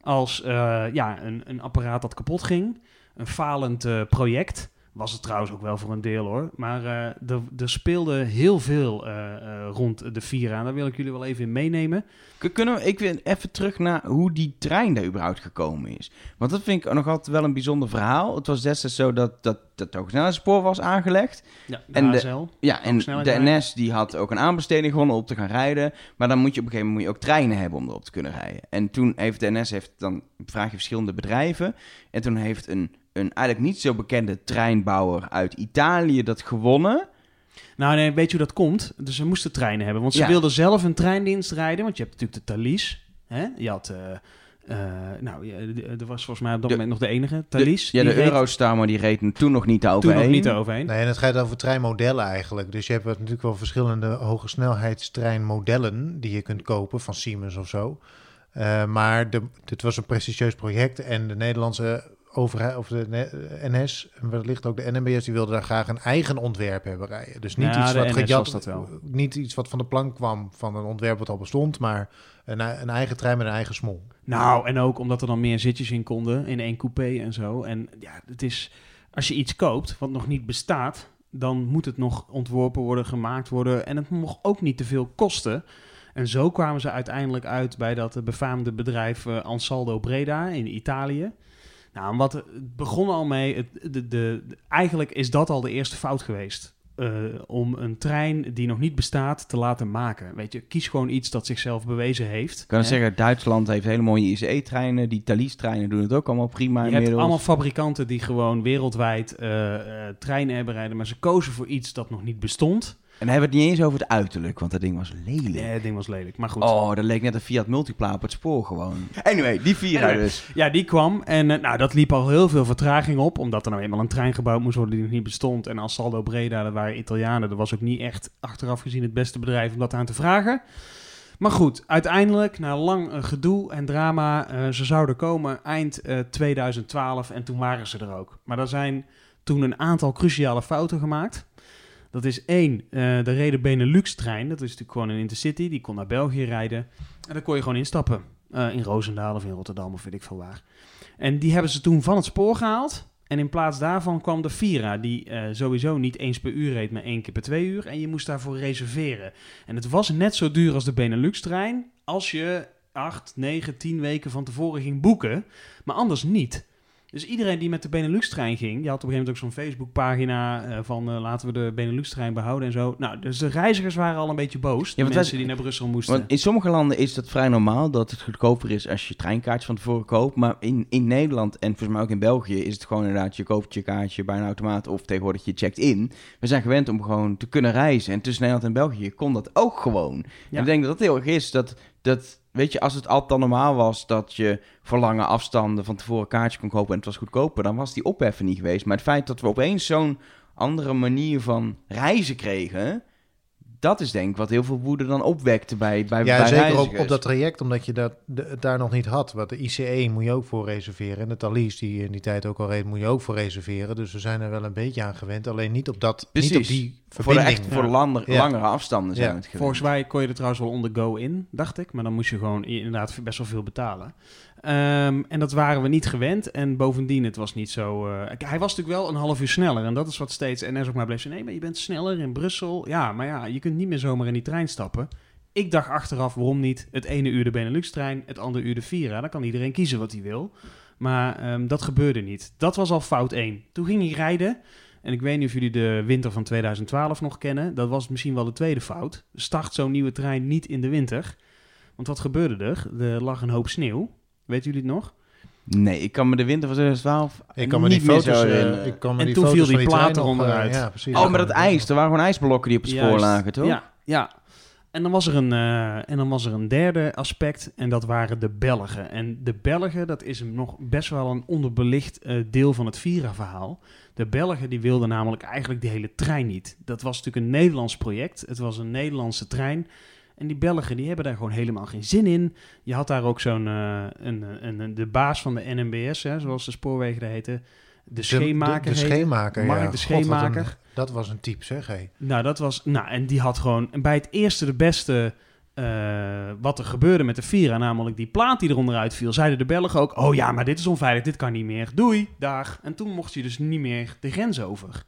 als eh, ja, een, een apparaat dat kapot ging, een falend eh, project. Was het trouwens ook wel voor een deel hoor. Maar eh, er, er speelde heel veel eh, rond de Vira. En daar wil ik jullie wel even in meenemen. Kunnen we, ik wil even terug naar hoe die trein daar überhaupt gekomen is. Want dat vind ik nog altijd wel een bijzonder verhaal. Het was destijds zo dat, dat, dat het hogesnelheidsspoor was aangelegd. Ja, de en HSL, de, ja, en de. NS die had ook een aanbesteding gewonnen om op te gaan rijden. Maar dan moet je op een gegeven moment moet je ook treinen hebben om erop te kunnen rijden. En toen heeft de NS, heeft, dan vraag je verschillende bedrijven. En toen heeft een, een eigenlijk niet zo bekende treinbouwer uit Italië dat gewonnen. Nou nee, weet je hoe dat komt? Dus ze moesten treinen hebben. Want ze Ja. wilden zelf een treindienst rijden. Want je hebt natuurlijk de Thalys. Hè? Je had... eh, eh, nou, er was volgens mij op dat De- moment nog de enige. Thalys. De, ja, de reed Eurostar, maar die reed toen nog niet Toen overheen. nog niet overheen. Nee, en het gaat over treinmodellen eigenlijk. Dus je hebt natuurlijk wel verschillende hoge snelheidstreinmodellen die je kunt kopen van Siemens of zo. Eh, maar de, dit was een prestigieus project en de Nederlandse overheid, of de NS, en wellicht ook de NMBS, die wilden daar graag een eigen ontwerp hebben rijden. Dus niet, Ja, iets wat gejat, niet iets wat van de plank kwam van een ontwerp wat al bestond, maar een, een eigen trein met een eigen smol. Nou, en ook omdat er dan meer zitjes in konden. In één coupé en zo. En ja, het is... Als je iets koopt wat nog niet bestaat... dan moet het nog ontworpen worden, gemaakt worden. En het mocht ook niet te veel kosten. En zo kwamen ze uiteindelijk uit bij dat befaamde bedrijf eh, Ansaldo Breda in Italië. Nou, wat het begon al mee, het, de, de, de- eigenlijk is dat al de eerste fout geweest. Eh, om een trein die nog niet bestaat te laten maken. Weet je, kies gewoon iets dat zichzelf bewezen heeft. Ik kan zeggen, Duitsland heeft hele mooie ICE-treinen. Die Thalys-treinen doen het ook allemaal prima Je hebt allemaal fabrikanten die gewoon wereldwijd eh, eh, treinen hebben rijden, maar ze kozen voor iets dat nog niet bestond. En dan hebben we het niet eens over het uiterlijk, want dat ding was lelijk. Nee, het ding was lelijk, maar goed. Oh, dat leek net een Fiat Multipla op het spoor gewoon. Anyway, die Vira Anyway, dus. Ja, die kwam en eh, nou, dat liep al heel veel vertraging op, omdat er nou eenmaal een trein gebouwd moest worden die nog niet bestond. En als Saldo Breda, dat waren Italianen, dat was ook niet echt achteraf gezien het beste bedrijf om dat aan te vragen. Maar goed, uiteindelijk, na lang eh, gedoe en drama, eh, ze zouden komen eind eh, 2012 en toen waren ze er ook. Maar er zijn toen een aantal cruciale fouten gemaakt. Dat is één, eh, de reden Benelux-trein. Dat is natuurlijk gewoon een intercity. Die kon naar België rijden. En daar kon je gewoon instappen. Eh, in Roosendaal of in Rotterdam of weet ik veel waar. En die hebben ze toen van het spoor gehaald. En in plaats daarvan kwam de Vira, die eh, sowieso niet eens per uur reed, maar één keer per twee uur. En je moest daarvoor reserveren. En het was net zo duur als de Benelux-trein. Als je acht, negen, tien weken van tevoren ging boeken. Maar anders niet. Dus iedereen die met de Benelux-trein ging, die had op een gegeven moment ook zo'n Facebook-pagina eh, van eh, laten we de Benelux-trein behouden en zo. Nou, dus de reizigers waren al een beetje boos, de mensen wij- die naar Brussel moesten. Want in sommige landen is dat vrij normaal dat het goedkoper is als je treinkaartjes van tevoren koopt. Maar in, in Nederland en volgens mij ook in België is het gewoon inderdaad, je koopt je kaartje bij een automaat of tegenwoordig je checkt in. We zijn gewend om gewoon te kunnen reizen. En tussen Nederland en België kon dat ook gewoon. En ik denk dat dat heel erg is dat, dat, weet je, als het altijd al normaal was dat je voor lange afstanden van tevoren een kaartje kon kopen en het was goedkoper, dan was die opheffen niet geweest. Maar het feit dat we opeens zo'n andere manier van reizen kregen, dat is denk ik wat heel veel woede dan opwekte bij, bij, Ja, bij zeker op, reizigers. op dat traject, omdat je dat de- het daar nog niet had. Want de ICE moet je ook voor reserveren. En de Thalys, die in die tijd ook al reed, moet je ook voor reserveren. Dus we zijn er wel een beetje aan gewend. Alleen niet op, dat, niet op die Voor de verbinding. echt- voor Ja. langere afstanden zijn Ja. het gewend. Volgens mij kon je er trouwens wel on the go in, dacht ik. Maar dan moest je gewoon inderdaad best wel veel betalen. Ehm, en dat waren we niet gewend. En bovendien, het was niet zo... eh, hij was natuurlijk wel een half uur sneller. En dat is wat steeds NS ook maar bleef zeggen. Nee, maar je bent sneller in Brussel. Ja, maar ja, je kunt niet meer zomaar in die trein stappen. Ik dacht achteraf, waarom niet? Het ene uur de Benelux-trein, het andere uur de Vira. Dan kan iedereen kiezen wat hij wil. Maar ehm, dat gebeurde niet. Dat was al fout 1. Toen ging hij rijden. En ik weet niet of jullie de winter van 2012 nog kennen. Dat was misschien wel de tweede fout. Start zo'n nieuwe trein niet in de winter. Want wat gebeurde er? Er lag een hoop sneeuw. Weten jullie het nog? Nee, ik kan me de winter van 2012 Ik kan me niet die meer foto's, zo eh, herinneren. ik kan me En die toen foto's viel die plaat nog, eh, eronderuit. ja, precies. Oh, maar dat ijs. Er waren gewoon ijsblokken die op het spoor Juist. lagen, toch? Ja, ja. En dan, was er een, eh, en dan was er een derde aspect en dat waren de Belgen. En de Belgen, dat is nog best wel een onderbelicht eh, deel van het Vira-verhaal. De Belgen die wilden namelijk eigenlijk die hele trein niet. Dat was natuurlijk een Nederlands project. Het was een Nederlandse trein. En die Belgen die hebben daar gewoon helemaal geen zin in. Je had daar ook zo'n, eh, een, een, een- de baas van de NMBS, hè, zoals de spoorwegen daar heten. De scheenmaker. De, de, Mark ja. de God, een- dat was een type, zeg. hé. Nou, dat was. Nou, en die had gewoon. Bij het eerste de beste. eh, wat er gebeurde met de Vira, namelijk die plaat die eronder uitviel, zeiden de Belgen ook: Oh ja, maar dit is onveilig, dit kan niet meer. Doei, dag. En toen mocht je dus niet meer de grens over.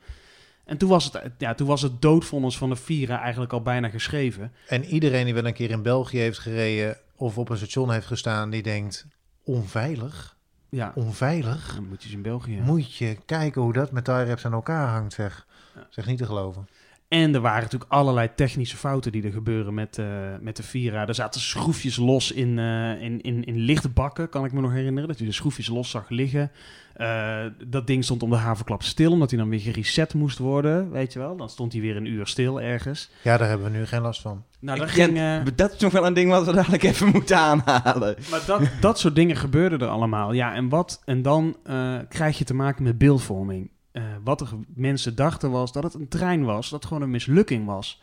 En toen was het, ja, toen was het doodvonnis van de Vira eigenlijk al bijna geschreven. En iedereen die wel een keer in België heeft gereden of op een station heeft gestaan, die denkt, onveilig? Ja. Onveilig? Dan moet je eens in België. Moet je kijken hoe dat met tie aan elkaar hangt, zeg. Zeg niet te geloven. En er waren natuurlijk allerlei technische fouten die er gebeuren met, eh, met de Vira. Er zaten schroefjes los in, eh, in, in, in lichtbakken, kan ik me nog herinneren. Dat je de schroefjes los zag liggen. Eh, dat ding stond om de havenklap stil, omdat hij dan weer gereset moest worden, weet je wel. Dan stond hij weer een uur stil ergens. Ja, daar hebben we nu geen last van. Nou, dat, ging, eh, dat is nog wel een ding wat we dadelijk even moeten aanhalen. maar dat, dat soort dingen gebeurden er allemaal. Ja, en, wat, en dan eh, krijg je te maken met beeldvorming. Eh, wat er mensen dachten was dat het een trein was, dat het gewoon een mislukking was.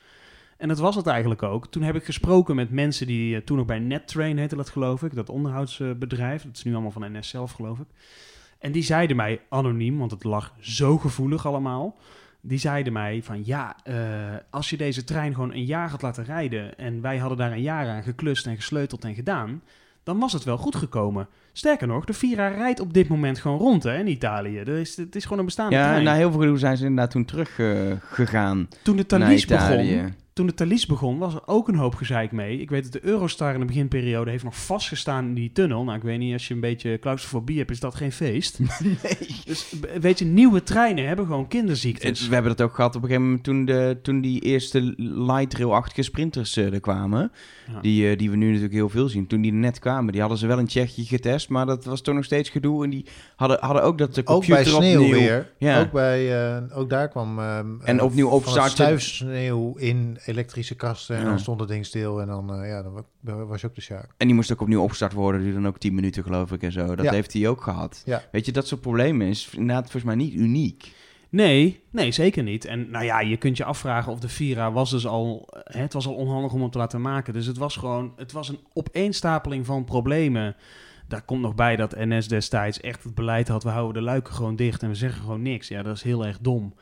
En dat was het eigenlijk ook. Toen heb ik gesproken met mensen die toen nog bij NetTrain heette dat geloof ik, dat onderhoudsbedrijf. Dat is nu allemaal van NS zelf geloof ik. En die zeiden mij anoniem, want het lag zo gevoelig allemaal. Die zeiden mij van ja, eh, als je deze trein gewoon een jaar had laten rijden en wij hadden daar een jaar aan geklust en gesleuteld en gedaan, dan was het wel goed gekomen. Sterker nog, de Vira rijdt op dit moment gewoon rond hè, in Italië. Er is, het is gewoon een bestaande Ja, trein. na heel veel gedoe zijn ze inderdaad toen terug eh, gegaan Toen de Thalys begon, toen de Thalys begon, was er ook een hoop gezeik mee. Ik weet dat de Eurostar in de beginperiode heeft nog vastgestaan in die tunnel. Nou, ik weet niet, als je een beetje claustrofobie hebt, is dat geen feest. Dus b- weet je, nieuwe treinen hebben gewoon kinderziektes. We hebben dat ook gehad op een gegeven moment toen, de, toen die eerste light rail-achtige sprinters eh, er kwamen. Ja. Die, eh, die we nu natuurlijk heel veel zien. Toen die er net kwamen, die hadden ze wel in Tsjechië getest, maar dat was toch nog steeds gedoe. En die hadden, hadden ook dat de Ook computer bij sneeuw opnieuw... weer. Ja. Ook, bij, eh, ook daar kwam... ehm, En opnieuw van het opstarten. stuifsneeuw in elektrische kasten. En Ja. dan stond het ding stil. En dan, eh, ja, dan wa- was je ook de sjaak. En die moest ook opnieuw opgestart worden, die dan ook 10 minuten geloof ik en zo. Dat Ja. heeft hij ook gehad. Ja. Weet je, dat soort problemen is inderdaad volgens mij niet uniek. Nee, nee, zeker niet. En nou ja, je kunt je afvragen of de Vira was dus al... hè, Het was al onhandig om hem te laten maken. Dus het was gewoon... Het was een opeenstapeling van problemen. Daar komt nog bij dat NS destijds echt het beleid had... we houden de luiken gewoon dicht en we zeggen gewoon niks. Ja, dat is heel erg dom.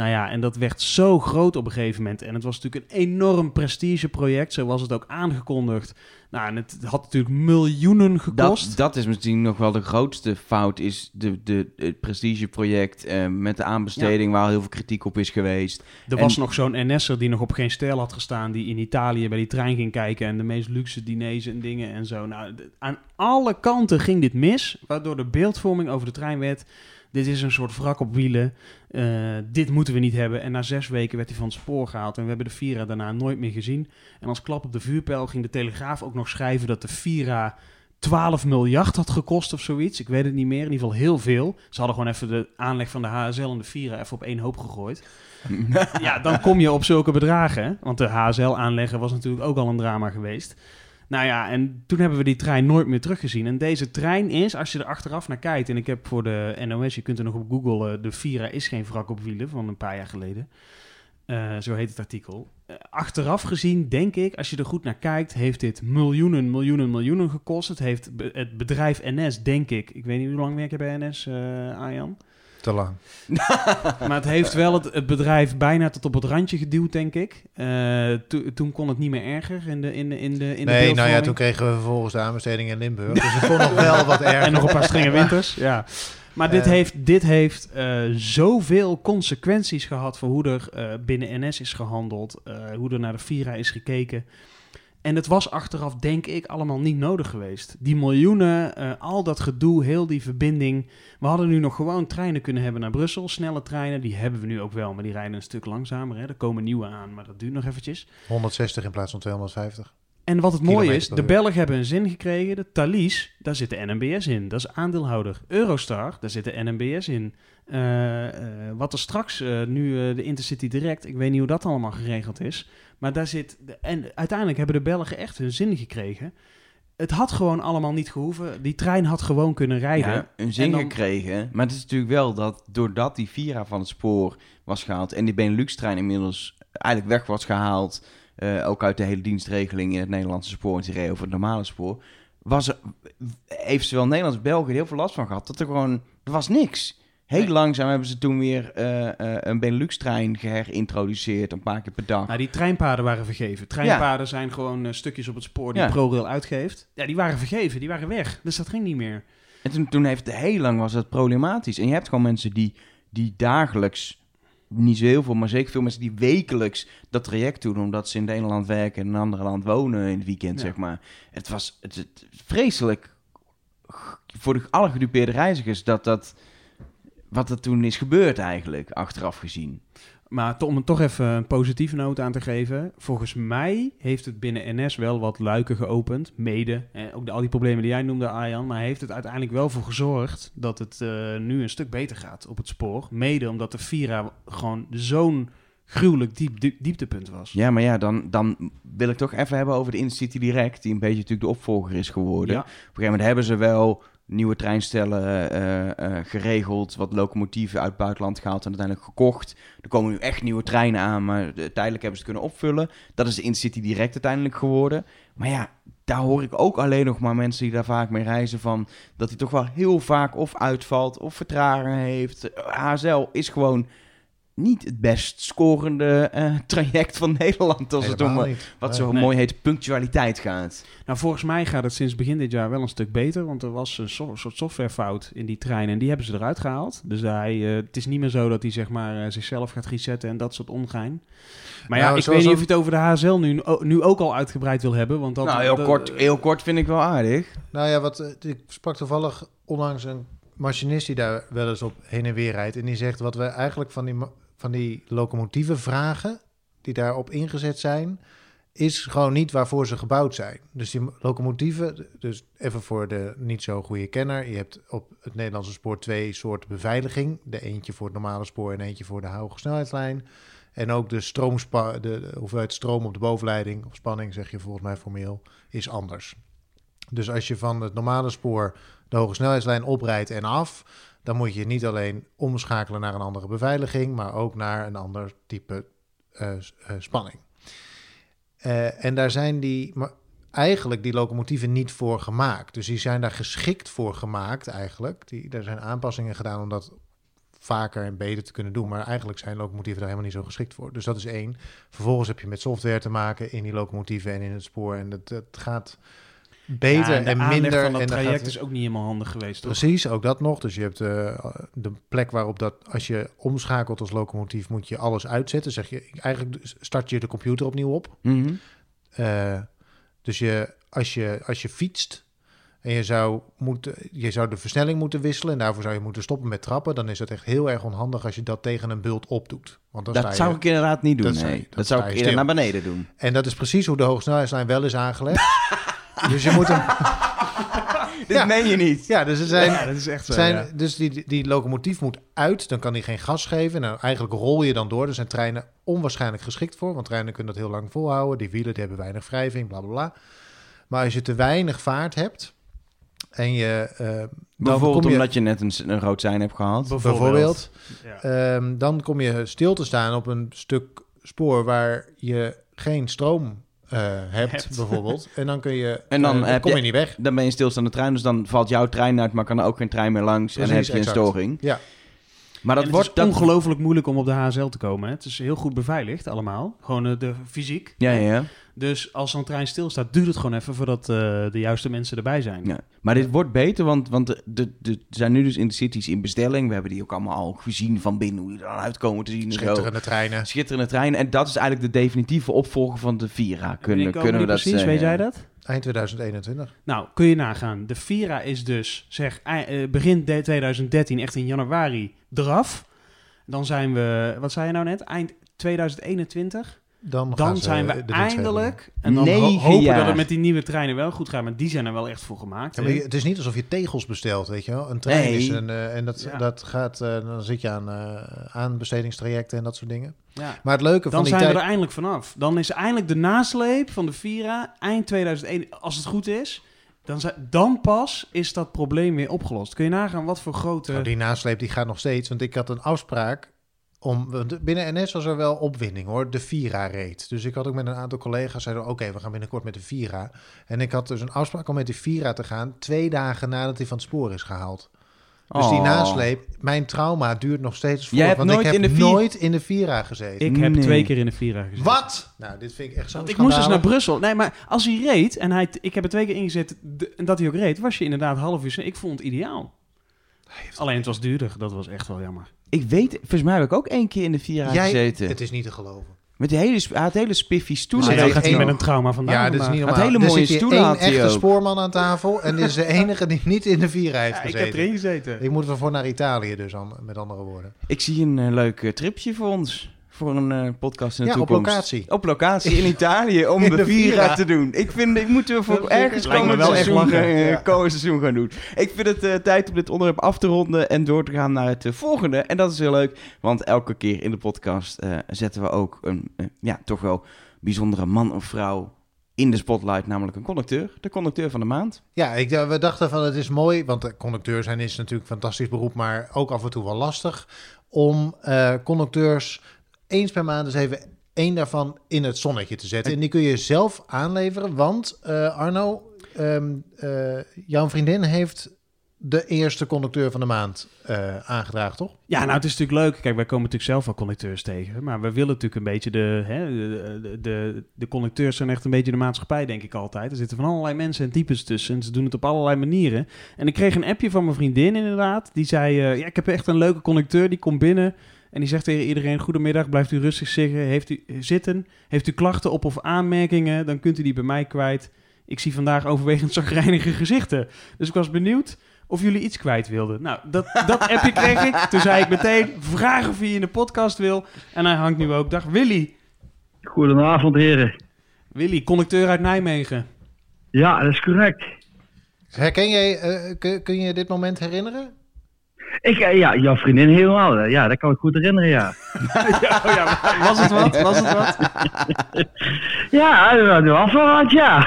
Nou ja, en dat werd zo groot op een gegeven moment. En het was natuurlijk een enorm prestigeproject. Zo was het ook aangekondigd. Nou, en het had natuurlijk miljoenen gekost. Dat, dat is misschien nog wel de grootste fout, is de, de, het prestigeproject eh, met de aanbesteding waar heel veel kritiek op is geweest. Er En- was nog zo'n NS'er die nog op geen stijl had gestaan, die in Italië bij die trein ging kijken en de meest luxe diners en dingen en zo. Nou, aan alle kanten ging dit mis, waardoor de beeldvorming over de trein werd. Dit is een soort wrak op wielen. Eh, dit moeten we niet hebben. En na zes weken werd hij van het spoor gehaald. En we hebben de Vira daarna nooit meer gezien. En als klap op de vuurpijl ging de Telegraaf ook nog schrijven dat de Vira 12 miljard had gekost of zoiets. Ik weet het niet meer. In ieder geval heel veel. Ze hadden gewoon even de aanleg van de HSL en de Vira even op één hoop gegooid. ja, dan kom je op zulke bedragen. hè. Want de HSL aanleggen was natuurlijk ook al een drama geweest. Nou ja, en toen hebben we die trein nooit meer teruggezien. En deze trein is, als je er achteraf naar kijkt... en ik heb voor de NOS, je kunt er nog op Google... de Vira is geen wrak op wielen van een paar jaar geleden. Eh, zo heet het artikel. Eh, achteraf gezien, denk ik, als je er goed naar kijkt... heeft dit miljoenen, miljoenen, miljoenen gekost. Het heeft het bedrijf NS, denk ik... Ik weet niet hoe lang werk je bij NS, eh Arjan? Te lang. maar het heeft wel het, het bedrijf bijna tot op het randje geduwd, denk ik. Eh, to- toen kon het niet meer erger in de, in de, in de, in de nee, nou ja, toen kregen we vervolgens de aanbesteding in Limburg. Dus het kon nog wel wat erger. En nog een paar strenge winters, ja. Maar dit Eh. heeft, dit heeft eh, zoveel consequenties gehad voor hoe er binnen NS is gehandeld, eh, hoe er naar de Vira is gekeken. En het was achteraf, denk ik, allemaal niet nodig geweest. Die miljoenen, eh, al dat gedoe, heel die verbinding. We hadden nu nog gewoon treinen kunnen hebben naar Brussel. Snelle treinen, die hebben we nu ook wel, maar die rijden een stuk langzamer. Hè. Er komen nieuwe aan, maar dat duurt nog eventjes. 160 in plaats van 250. En wat het mooie is, de. Belgen hebben een zin gekregen. De Thalys, daar zit de NMBS in. Dat is aandeelhouder. Eurostar, daar zit de NMBS in. Eh, eh, wat er straks, nu de Intercity Direct, ik weet niet hoe dat allemaal geregeld is. Maar daar zit, de, en uiteindelijk hebben de Belgen echt hun zin gekregen. Het had gewoon allemaal niet gehoeven. Die trein had gewoon kunnen rijden. Ja, een En zin dan- gekregen. Maar het is natuurlijk wel dat doordat die Vira van het spoor was gehaald en die Benelux-trein inmiddels eigenlijk weg was gehaald, eh, ook uit de hele dienstregeling in het Nederlandse spoor en die reed over het normale spoor, was er, heeft zowel Nederlands als België heel veel last van gehad. Dat er gewoon, er was niks. Heel langzaam hebben ze toen weer eh, eh, een Benelux-trein geherintroduceerd, een paar keer per dag. Nou, die treinpaden waren vergeven. Treinpaden zijn gewoon eh, stukjes op het spoor die Ja. ProRail uitgeeft. Ja, die waren vergeven, die waren weg. Dus dat ging niet meer. En toen, toen heeft heel lang was het problematisch. En je hebt gewoon mensen die, die dagelijks, niet zo heel veel, maar zeker veel mensen die wekelijks dat traject doen, omdat ze in het ene land werken en in een andere land wonen in het weekend, Ja. zeg maar. Het was het, het- vreselijk voor de, alle gedupeerde reizigers dat dat, wat er toen is gebeurd eigenlijk, achteraf gezien. Maar om er toch even een positieve noot aan te geven. Volgens mij heeft het binnen NS wel wat luiken geopend. Mede. Eh, ook de, al die problemen die jij noemde, Arjan. Maar heeft het uiteindelijk wel voor gezorgd dat het eh, nu een stuk beter gaat op het spoor. Mede omdat de Vira gewoon zo'n gruwelijk diep, diep- dieptepunt was. Ja, maar ja, dan, dan wil ik toch even hebben over de Intercity Direct, die een beetje natuurlijk de opvolger is geworden. Ja. Op een gegeven moment hebben ze wel nieuwe treinstellen eh, eh, geregeld, wat locomotieven uit het buitenland gehaald en uiteindelijk gekocht. Er komen nu echt nieuwe treinen aan, maar de- tijdelijk hebben ze het kunnen opvullen. Dat is de Intercity Direct uiteindelijk geworden. Maar ja, daar hoor ik ook alleen nog maar mensen die daar vaak mee reizen van, dat hij toch wel heel vaak of uitvalt of vertraging heeft. HSL is gewoon niet het best scorende eh, traject van Nederland als het om eh, niet. wat zo Nee. mooi heet punctualiteit gaat. Nou, volgens mij gaat het sinds begin dit jaar wel een stuk beter. Want er was een so- soort softwarefout in die trein en die hebben ze eruit gehaald. Dus hij, eh, het is niet meer zo dat hij zeg maar, eh, zichzelf gaat resetten en dat soort ongein. Maar ja, Nou, ik weet niet of je het over de HSL nu, nu ook al uitgebreid wil hebben. Want dat, nou, heel dat- kort, heel kort vind ik wel aardig. Nou ja, wat, ik sprak toevallig onlangs een machinist die daar wel eens op heen en weer rijdt. En die zegt wat we eigenlijk van die, van die locomotieven vragen, die daarop ingezet zijn, is gewoon niet waarvoor ze gebouwd zijn. Dus die locomotieven, dus even voor de niet zo goede kenner, je hebt op het Nederlandse spoor twee soorten beveiliging. De eentje voor het normale spoor en eentje voor de hoge snelheidslijn. En ook de, stroomspa de, de hoeveelheid stroom op de bovenleiding, of spanning zeg je volgens mij formeel, is anders. Dus als je van het normale spoor de hoge snelheidslijn oprijdt en af, dan moet je niet alleen omschakelen naar een andere beveiliging, maar ook naar een ander type eh, eh, spanning. Eh, en daar zijn die, eigenlijk die locomotieven niet voor gemaakt. Dus die zijn daar geschikt voor gemaakt eigenlijk. Die, daar zijn aanpassingen gedaan om dat vaker en beter te kunnen doen. Maar eigenlijk zijn locomotieven daar helemaal niet zo geschikt voor. Dus dat is één. Vervolgens heb je met software te maken in die locomotieven en in het spoor. En dat, dat gaat beter Ja, en minder. van dat en traject gaat- is ook niet helemaal handig geweest, toch? Precies, ook dat nog. Dus je hebt eh, de plek waarop dat, als je omschakelt als locomotief, moet je alles uitzetten. Zeg je, eigenlijk start je de computer opnieuw op. Mhm. Eh, dus je, als, je, als je fietst en je zou, moeten, je zou de versnelling moeten wisselen en daarvoor zou je moeten stoppen met trappen, dan is het echt heel erg onhandig als je dat tegen een bult opdoet. Want dan Dat sta je- zou ik inderdaad niet doen, dat sta je- nee. dan Dat zou ik je eerder naar beneden doen. En dat is precies hoe de hoogsnelheidslijn wel is aangelegd. dus je moet hem... Dit meen je niet. Ja, dus er zijn, Ja, dat is echt zo, zijn, ja. Dus die, die locomotief moet uit, dan kan hij geen gas geven. Nou, eigenlijk rol je dan door. Er zijn treinen onwaarschijnlijk geschikt voor, want treinen kunnen dat heel lang volhouden. Die wielen die hebben weinig wrijving, bla bla bla. Maar als je te weinig vaart hebt en je... eh, dan Bijvoorbeeld kom je, omdat je net een, een rood sein hebt gehad. Bijvoorbeeld. Ehm, dan kom je stil te staan op een stuk spoor waar je geen stroom eh, hebt, Hebt. bijvoorbeeld. En dan kun je, En dan, eh, kom je niet weg. Dan ben je een stilstaande trein, dus dan valt jouw trein uit, maar kan er ook geen trein meer langs. en dan heb je een storing. Ja. Maar dat wordt dat- ongelooflijk moeilijk om op de HSL te komen. Hè? Het is heel goed beveiligd allemaal. Gewoon eh, de fysiek. Ja, ja, ja. Dus als zo'n trein stilstaat, duurt het gewoon even voordat eh, de juiste mensen erbij zijn. Ja. Maar dit wordt beter, want, want de, de, de zijn nu dus in de cities in bestelling. We hebben die ook allemaal al gezien van binnen, hoe die er dan uitkomen te zien. zo. Schitterende treinen. Schitterende treinen. En dat is eigenlijk de definitieve opvolger van de Vira. Kunnen, kunnen we die dat precies? Weet zeggen? jij dat? Eind 2021. Nou, kun je nagaan. De Vira is dus, zeg, eh, begin de- 2013, echt in januari, eraf. Dan zijn we, wat zei je nou net? Eind 2021? Dan zijn we eindelijk, en dan ho- hopen jaar. dat het met die nieuwe treinen wel goed gaat, maar die zijn er wel echt voor gemaakt. Ja, je- het is niet alsof je tegels bestelt, weet je wel. Een trein Nee. is een... eh, en dat, Ja. dat gaat... eh, dan zit je aan eh aanbestedingstrajecten en dat soort dingen. Ja. Maar het leuke van Dan die zijn we er eindelijk vanaf. Dan is eindelijk de nasleep van de Vira eind 2001, als het goed is. Dan, dan pas is dat probleem weer opgelost. Kun je nagaan wat voor grote... Nou, die nasleep die gaat nog steeds. Want ik had een afspraak om... Binnen NS was er wel opwinding hoor. De Vira reed. Dus ik had ook met een aantal collega's... zeiden oké, we gaan binnenkort met de Vira. En ik had dus een afspraak om met de Vira te gaan... twee dagen nadat hij van het spoor is gehaald. Dus die Oh. nasleep, mijn trauma duurt nog steeds voort. Jij hebt want nooit ik heb in de Vira- nooit in de Vira gezeten. Ik heb Nee. twee keer in de Vira gezeten. Wat? Nou, dit vind ik echt zo ik moest dus naar Brussel. Nee, maar als hij reed, en hij, ik heb er twee keer ingezet en dat hij ook reed, was je inderdaad half uur. Ik vond het ideaal. Alleen het was duurder. Dat was echt wel jammer. Ik weet, volgens mij heb ik ook één keer in de Vira Jij, gezeten. het is niet te geloven. Met die hele, hij had hele spiffy stoelen. Maar dan gaat hij één- met een trauma vandaan. Ja, dit is niet Had normaal. hele er mooie hier stoelen had hij echte ook. spoorman aan tafel... en dit is de enige die niet in de Vira heeft Ja, ik gezeten. heb erin gezeten. Ik moet ervoor naar Italië dus, met andere woorden. Ik zie een eh, leuk eh, tripje voor ons. Voor een eh, podcast in de Ja, op locatie. Op locatie in Italië om In de, de Vira, Vira. te doen. Ik vind, ik moeten we voor ergens komend wel seizoen, eh, Ja. komend seizoen gaan doen. Ik vind het eh, tijd om dit onderwerp af te ronden en door te gaan naar het volgende. En dat is heel leuk, want elke keer in de podcast zetten we ook een, ja, toch wel bijzondere man of vrouw in de spotlight, namelijk een conducteur. De conducteur van de maand. Ja, ik, we dachten van het is mooi, want conducteur zijn is natuurlijk een fantastisch beroep, maar ook af en toe wel lastig om conducteurs eens per maand eens even één daarvan in het zonnetje te zetten. En die kun je zelf aanleveren, want eh, Arno, eh, jouw vriendin heeft de eerste conducteur van de maand eh, aangedragen, toch? Ja, nou, het is natuurlijk leuk. Kijk, wij komen natuurlijk zelf wel conducteurs tegen. Maar we willen natuurlijk een beetje de... Hè, de, de, de conducteurs zijn echt een beetje de maatschappij, denk ik altijd. Er zitten van allerlei mensen en types tussen. En ze doen het op allerlei manieren. En ik kreeg een appje van mijn vriendin inderdaad. Die zei, ja, ik heb echt een leuke conducteur. Die komt binnen en die zegt tegen iedereen... Goedemiddag, blijft u rustig zitten. Heeft u, zitten. Heeft u klachten op of aanmerkingen? Dan kunt u die bij mij kwijt. Ik zie vandaag overwegend zagrijnige gezichten. Dus ik was benieuwd of jullie iets kwijt wilden. Nou, dat, dat appje kreeg ik. Toen zei ik meteen, vraag of je in de podcast wil. En hij hangt nu ook. Dag Willy. Goedenavond, heren. Willy, conducteur uit Nijmegen. Ja, dat is correct. Herken jij, eh, kun, kun je dit moment herinneren? Ik, eh, ja, jouw vriendin helemaal. Ja, dat kan ik goed herinneren, ja. ja, oh ja, was het wat? Was het wat? Ja, dat was wel wat, ja.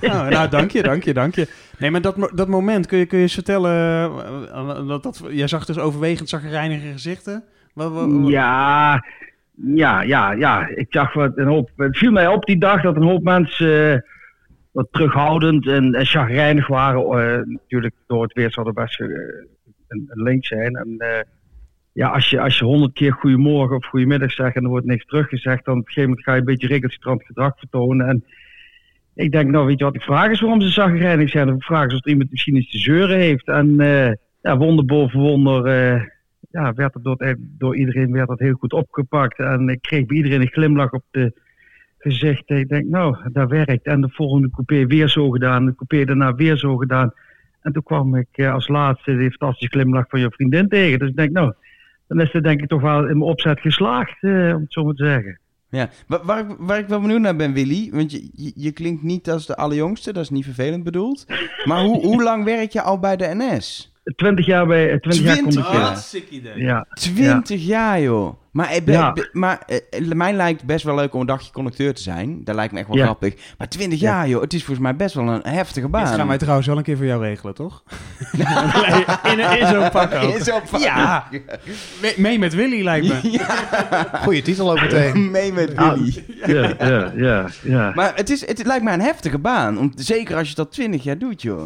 Nou, nou, dank je, dank je, dank je. Nee, maar dat, dat moment, kun je, kun je eens vertellen... eh, dat, dat, jij zag dus overwegend zagrijnige gezichten. Wat, wat- wat- Ja, ja, ja, ja. Ik zag wat een hoop. Het viel mij op die dag dat een hoop mensen eh, wat terughoudend en, en chagrijnig waren. natuurlijk door het weer zal best een, een link zijn. En, eh, ja, als je, als je honderd keer goedemorgen of goedemiddag zegt en er wordt niks teruggezegd, dan op een gegeven moment ga je een beetje recalcitrant gedrag vertonen. En ik denk, nou weet je wat ik vraag is waarom ze zagrijnig zijn. Of ik vraag is of er iemand misschien iets te zeuren heeft. En eh, ja, wonder boven wonder eh, ja, werd het door, door iedereen werd dat heel goed opgepakt. En ik kreeg bij iedereen een glimlach op de gezicht. Ik denk, nou, dat werkt. En de volgende coupé weer zo gedaan. De coupé daarna weer zo gedaan. En toen kwam ik eh, als laatste die fantastische glimlach van je vriendin tegen. Dus ik denk, nou, dan is het denk ik toch wel in mijn opzet geslaagd, eh, om het zo maar te zeggen. Ja, waar, waar, ik- waar ik wel benieuwd naar ben, Willy, want je, je, je klinkt niet als de allerjongste, dat is niet vervelend bedoeld. Maar hoe, hoe lang werk je al bij de NS? 20 jaar bij eh, 20 jaar 20 conducteur. jaar. Idee. Ja. 20 jaar, joh. Maar, eh, Ja. maar eh, mij lijkt best wel leuk om een dagje conducteur te zijn. Dat lijkt me echt wel Ja. grappig. Maar 20 Ja. jaar, joh. Het is volgens mij best wel een heftige baan. Dit gaan wij trouwens wel een keer voor jou regelen, toch? in, in zo'n pak ook. In zo'n pak. Ja. Mee, mee met Willy lijkt me. Goeie titel ook meteen. Mee met Ah, Willy. ja, ja, ja, ja. Maar het, is, het lijkt mij een heftige baan. Om, zeker als je dat 20 jaar doet, joh.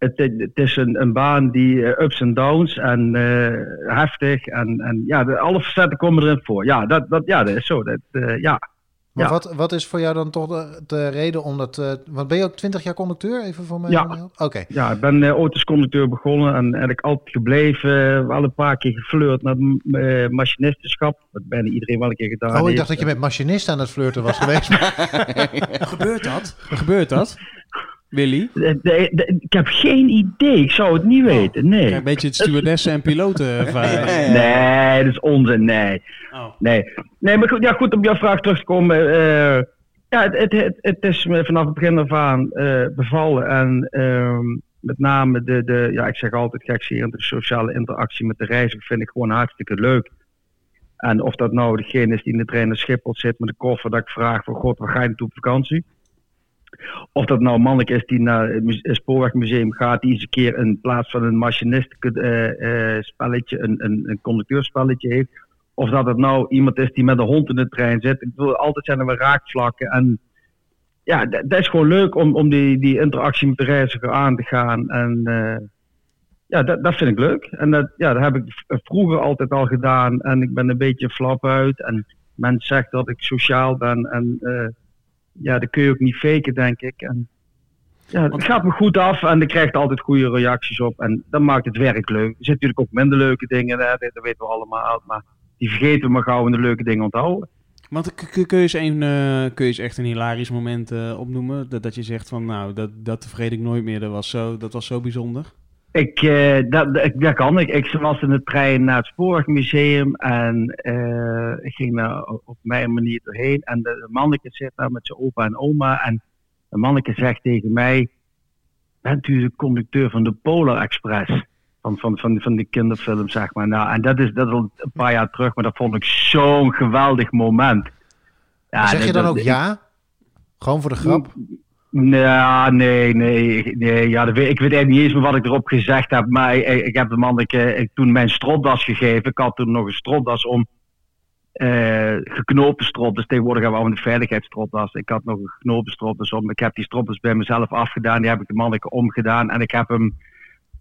Het, is een, een baan die eh, ups en downs en eh, heftig en, en ja, de, alle facetten komen erin voor. Ja, dat, dat, ja, dat is zo. Dat, eh, ja. Maar Ja. wat, wat is voor jou dan toch de, de reden om dat... eh, want ben je ook 20 jaar conducteur? Even voor mij. Ja. Oké. Ja, ik ben uh, ooit als conducteur begonnen en eigenlijk altijd gebleven. Wel een paar keer geflirt met uh, machinistenschap. Dat bijna iedereen wel een keer gedaan Oh, ik heeft. dacht dat je met machinist aan het flirten was geweest. Gebeurt dat? Gebeurt dat? Willy? De- de- de- ik heb geen idee. Ik zou het niet weten. Nee. Ja, een beetje het stewardessen en piloten. Nee, dat is onzin. Nee. Oh. Nee. Nee, maar goed, ja, goed om jouw vraag terug te komen. eh, ja, het, het, het, het is me vanaf het begin af aan eh, bevallen. En ehm, met name de, de, ja, ik zeg altijd gekscherend, de sociale interactie met de reiziger vind ik gewoon hartstikke leuk. En of dat nou degene is die in de trein naar Schiphol zit met een koffer, dat ik vraag van god, waar ga je naartoe op vakantie? Of dat nou manneke is die naar het muse- het spoorwegmuseum gaat, die eens een keer in plaats van een machinist eh, eh, spelletje, een, een, een conducteurspelletje heeft. Of dat het nou iemand is die met een hond in de trein zit. Ik bedoel, altijd zijn er wel raakvlakken. En ja, dat is gewoon leuk om, om die, die interactie met de reiziger aan te gaan. En eh, ja, dat, dat vind ik leuk. En dat, ja, dat heb ik vroeger altijd al gedaan. En ik ben een beetje flap uit. En men zegt dat ik sociaal ben. En ja, dat kun je ook niet faken, denk ik. En, ja, het gaat me goed af en ik krijg altijd goede reacties op. En dat maakt het werk leuk. Er zitten natuurlijk ook minder leuke dingen, hè, dat weten we allemaal. Maar die vergeten we maar gauw en de leuke dingen onthouden. Want kun je eens, een, eh, kun je eens echt een hilarisch moment eh, opnoemen? Dat, dat je zegt van, nou, dat, dat vergeet ik nooit meer. Dat was zo, dat was zo bijzonder. Ik, eh, dat, dat, kan ik. Ik was in de trein naar het Spoorwegmuseum en eh, ik ging daar op mijn manier doorheen. En de, de manneke zit daar met zijn opa en oma. En de manneke zegt tegen mij: Bent u de conducteur van de Polar Express? Van, van, van, van die kinderfilm, zeg maar. Nou, en dat is, dat is al een paar jaar terug, maar dat vond ik zo'n geweldig moment. Ja, zeg je dan dat- ook ja? Gewoon voor de grap? Nou, nee, nee, nee. Ja, ik weet eigenlijk niet eens meer wat ik erop gezegd heb. Maar ik, heb de manneke ik, toen mijn stropdas gegeven. Ik had toen nog een stropdas om. eh geknopen stropdas. Tegenwoordig hebben we allemaal een veiligheidsstropdas. Ik had nog een geknopen stropdas om. Ik heb die stropdas bij mezelf afgedaan. Die heb ik de manneke omgedaan. En ik heb hem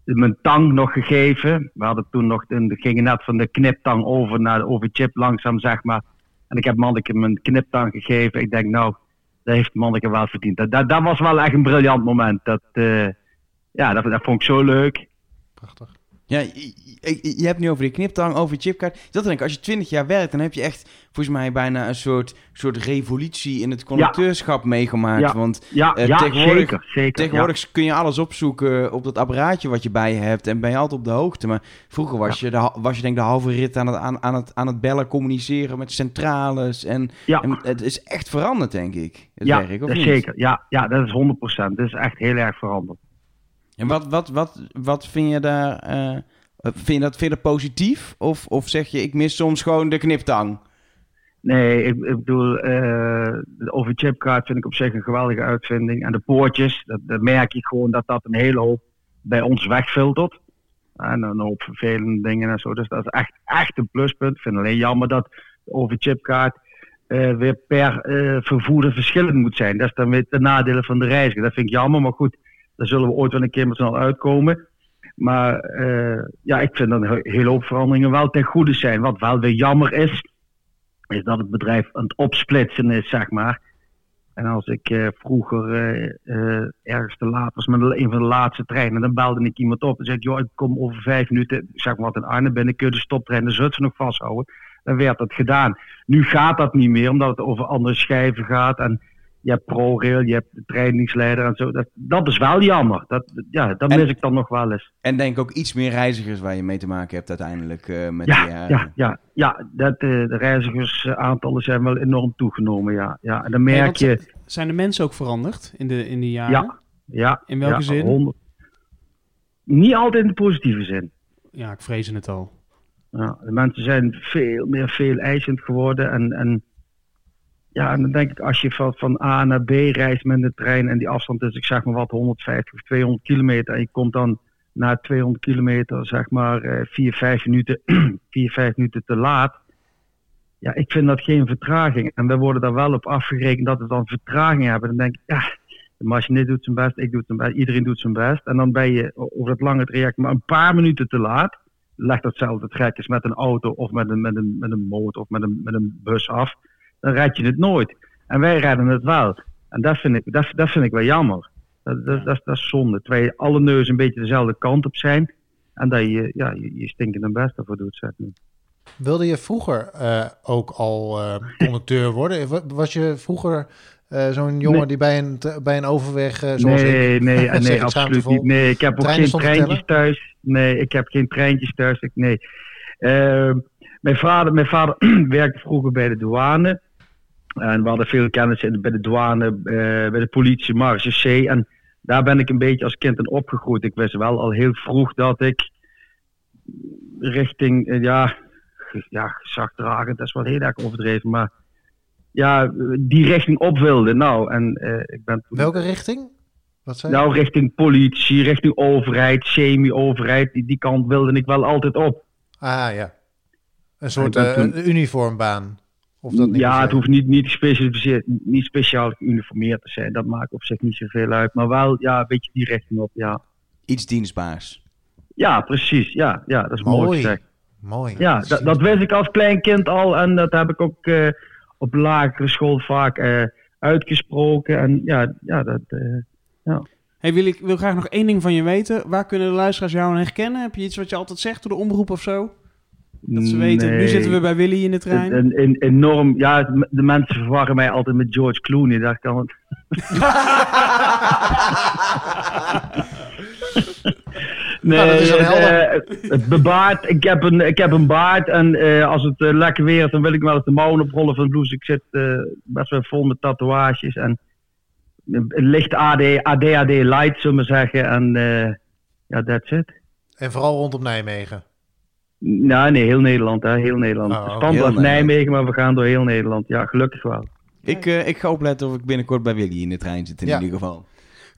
mijn tang nog gegeven. We hadden toen nog, we gingen net van de kniptang over naar de overchip langzaam, zeg maar. En ik heb manneke mijn kniptang gegeven. Ik denk, nou, dat heeft manneke wel verdiend. Dat, dat, was wel echt een briljant moment. Dat, eh, ja, dat, dat vond ik zo leuk. Ja, je, hebt nu over die kniptang, over je chipkaart. Dat denk ik, als je 20 jaar werkt, dan heb je echt volgens mij bijna een soort, soort revolutie in het conducteurschap meegemaakt. Ja. Want Ja, eh, tegenwoordig, zeker, zeker, tegenwoordig kun je alles opzoeken op dat apparaatje wat je bij je hebt en ben je altijd op de hoogte. Maar vroeger was, je, de, was je denk ik de halve rit aan het, aan, aan, het, aan het bellen, communiceren met centrales. En, en het is echt veranderd, denk ik, het ja, werk, of niet? zeker. Ja, ja, dat is 100%. Dat is echt heel erg veranderd. En wat, wat, wat, wat vind je daar... eh, vind, je dat, vind je dat positief? Of, of zeg je, ik mis soms gewoon de kniptang? Nee, ik, ik bedoel, eh, de overchipkaart vind ik op zich een geweldige uitvinding. En de poortjes, dat, dat merk je gewoon dat dat een hele hoop bij ons wegfiltert. En een hoop vervelende dingen en zo. Dus dat is echt, echt een pluspunt. Ik vind alleen jammer dat de overchipkaart eh, weer per eh, vervoerder verschillend moet zijn. Dat is dan weer de nadelen van de reiziger. Dat vind ik jammer, maar goed, daar zullen we ooit wel een keer met z'n allen uitkomen. Maar eh, ja, ik vind dat een he- hele hoop veranderingen wel ten goede zijn. Wat wel weer jammer is, is dat het bedrijf aan het opsplitsen is, zeg maar. En als ik eh, vroeger eh, ergens te laat was met een van de laatste treinen, dan belde ik iemand op en zei ik, joh, ik kom over vijf minuten, ik zeg maar wat in Arnhem binnen, kun je de stoptrein de Zutphen nog vasthouden? Dan werd dat gedaan. Nu gaat dat niet meer, omdat het over andere schijven gaat en je hebt ProRail, je hebt de trainingsleider en zo. Dat, dat is wel jammer. Dat, ja, dat En- mis ik dan nog wel eens. En denk ook iets meer reizigers waar je mee te maken hebt uiteindelijk eh, met Ja, die jaren. ja, ja, ja dat, eh, de reizigersaantallen zijn wel enorm toegenomen, ja. ja en dan merk je... Zijn de mensen ook veranderd in, de, in die jaren? Ja, ja. In welke ja, zin? 100. Niet altijd in de positieve zin. Ja, ik vrees het al. Ja, de mensen zijn veel meer veel eisend geworden. En, en ja, en dan denk ik, als je van, A naar B reist met de trein en die afstand is, ik zeg maar wat, 150 of 200 kilometer. En je komt dan na 200 kilometer, zeg maar, eh, 4, 5 minuten, 4, 5 minuten te laat. Ja, ik vind dat geen vertraging. En we worden daar wel op afgerekend dat we dan vertraging hebben. Dan denk ik, ja, de machinist doet zijn best, ik doe zijn best, iedereen doet zijn best. En dan ben je over het lange traject maar een paar minuten te laat. Leg datzelfde trek eens met een auto of met een, met een, met een motor of met een, met een bus af. Dan red je het nooit. En wij redden het wel. En dat vind ik, dat, dat vind ik wel jammer. Dat, dat, dat, is- dat is zonde. Terwijl alle neuzen een beetje dezelfde kant op zijn. En dat je ja, je, je stinkende best ervoor doet, zeg maar. Wilde je vroeger eh, ook al eh, conducteur worden? Wa- Was je vroeger eh, zo'n jongen Nee. die bij een, bij een overweg, zoals nee, ik, nee, nee, absoluut niet. Nee, ik heb ook geen treintjes thuis. Nee, ik heb geen treintjes thuis. Ik, nee. Ehm, mijn, vader, mijn vader werkte vroeger bij de douane. En we hadden veel kennis in, bij de douane, eh, bij de politie, marge C. En daar ben ik een beetje als kind in opgegroeid. Ik wist wel al heel vroeg dat ik richting, eh, ja, ja gezagdragend, dat is wel heel erg overdreven, maar ja, die richting op wilde. Nou, en eh, ik ben toen- Welke richting? Wat nou, richting politie, richting overheid, semi-overheid, die, die kant wilde ik wel altijd op. Ah ja, een soort toen- een uniformbaan. Of dat niet ja, het hoeft niet, niet, gespecialiseerd, niet speciaal geuniformeerd te zijn. Dat maakt op zich niet zoveel uit. Maar wel ja, een beetje die richting op, ja. Iets dienstbaars. Ja, precies. Ja, ja dat is mooi, Mooi. gezegd. Mooi. Ja, dat, dat wist ik als klein kind al. En dat heb ik ook eh, op lagere school vaak eh, uitgesproken. En ja, ja dat... eh, ja. Hey Willy, ik wil graag nog één ding van je weten. Waar kunnen de luisteraars jou aan herkennen? Heb je iets wat je altijd zegt door de omroep of zo? Dat ze weten, nu zitten we bij Willy in de trein. Een, een, een enorm, ja, de mensen verwarren mij altijd met George Clooney. Daar kan het. nee, Nou, dat is eh, bebaard. Ik heb een, ik heb een baard en eh, als het eh, lekker weer is, dan wil ik wel eens de mouwen oprollen van de blouse. Ik zit eh, best wel vol met tatoeages en licht AD, ADHD light, zullen we zeggen. En eh, ja, that's it. En vooral rondom Nijmegen. Nou, nee, heel Nederland, hè, heel Nederland. Oh, was. Nijmegen, maar we gaan door heel Nederland. Ja, gelukkig wel. Ik, eh, ik ga opletten of ik binnenkort bij Willy in de trein zit in Ja. ieder geval.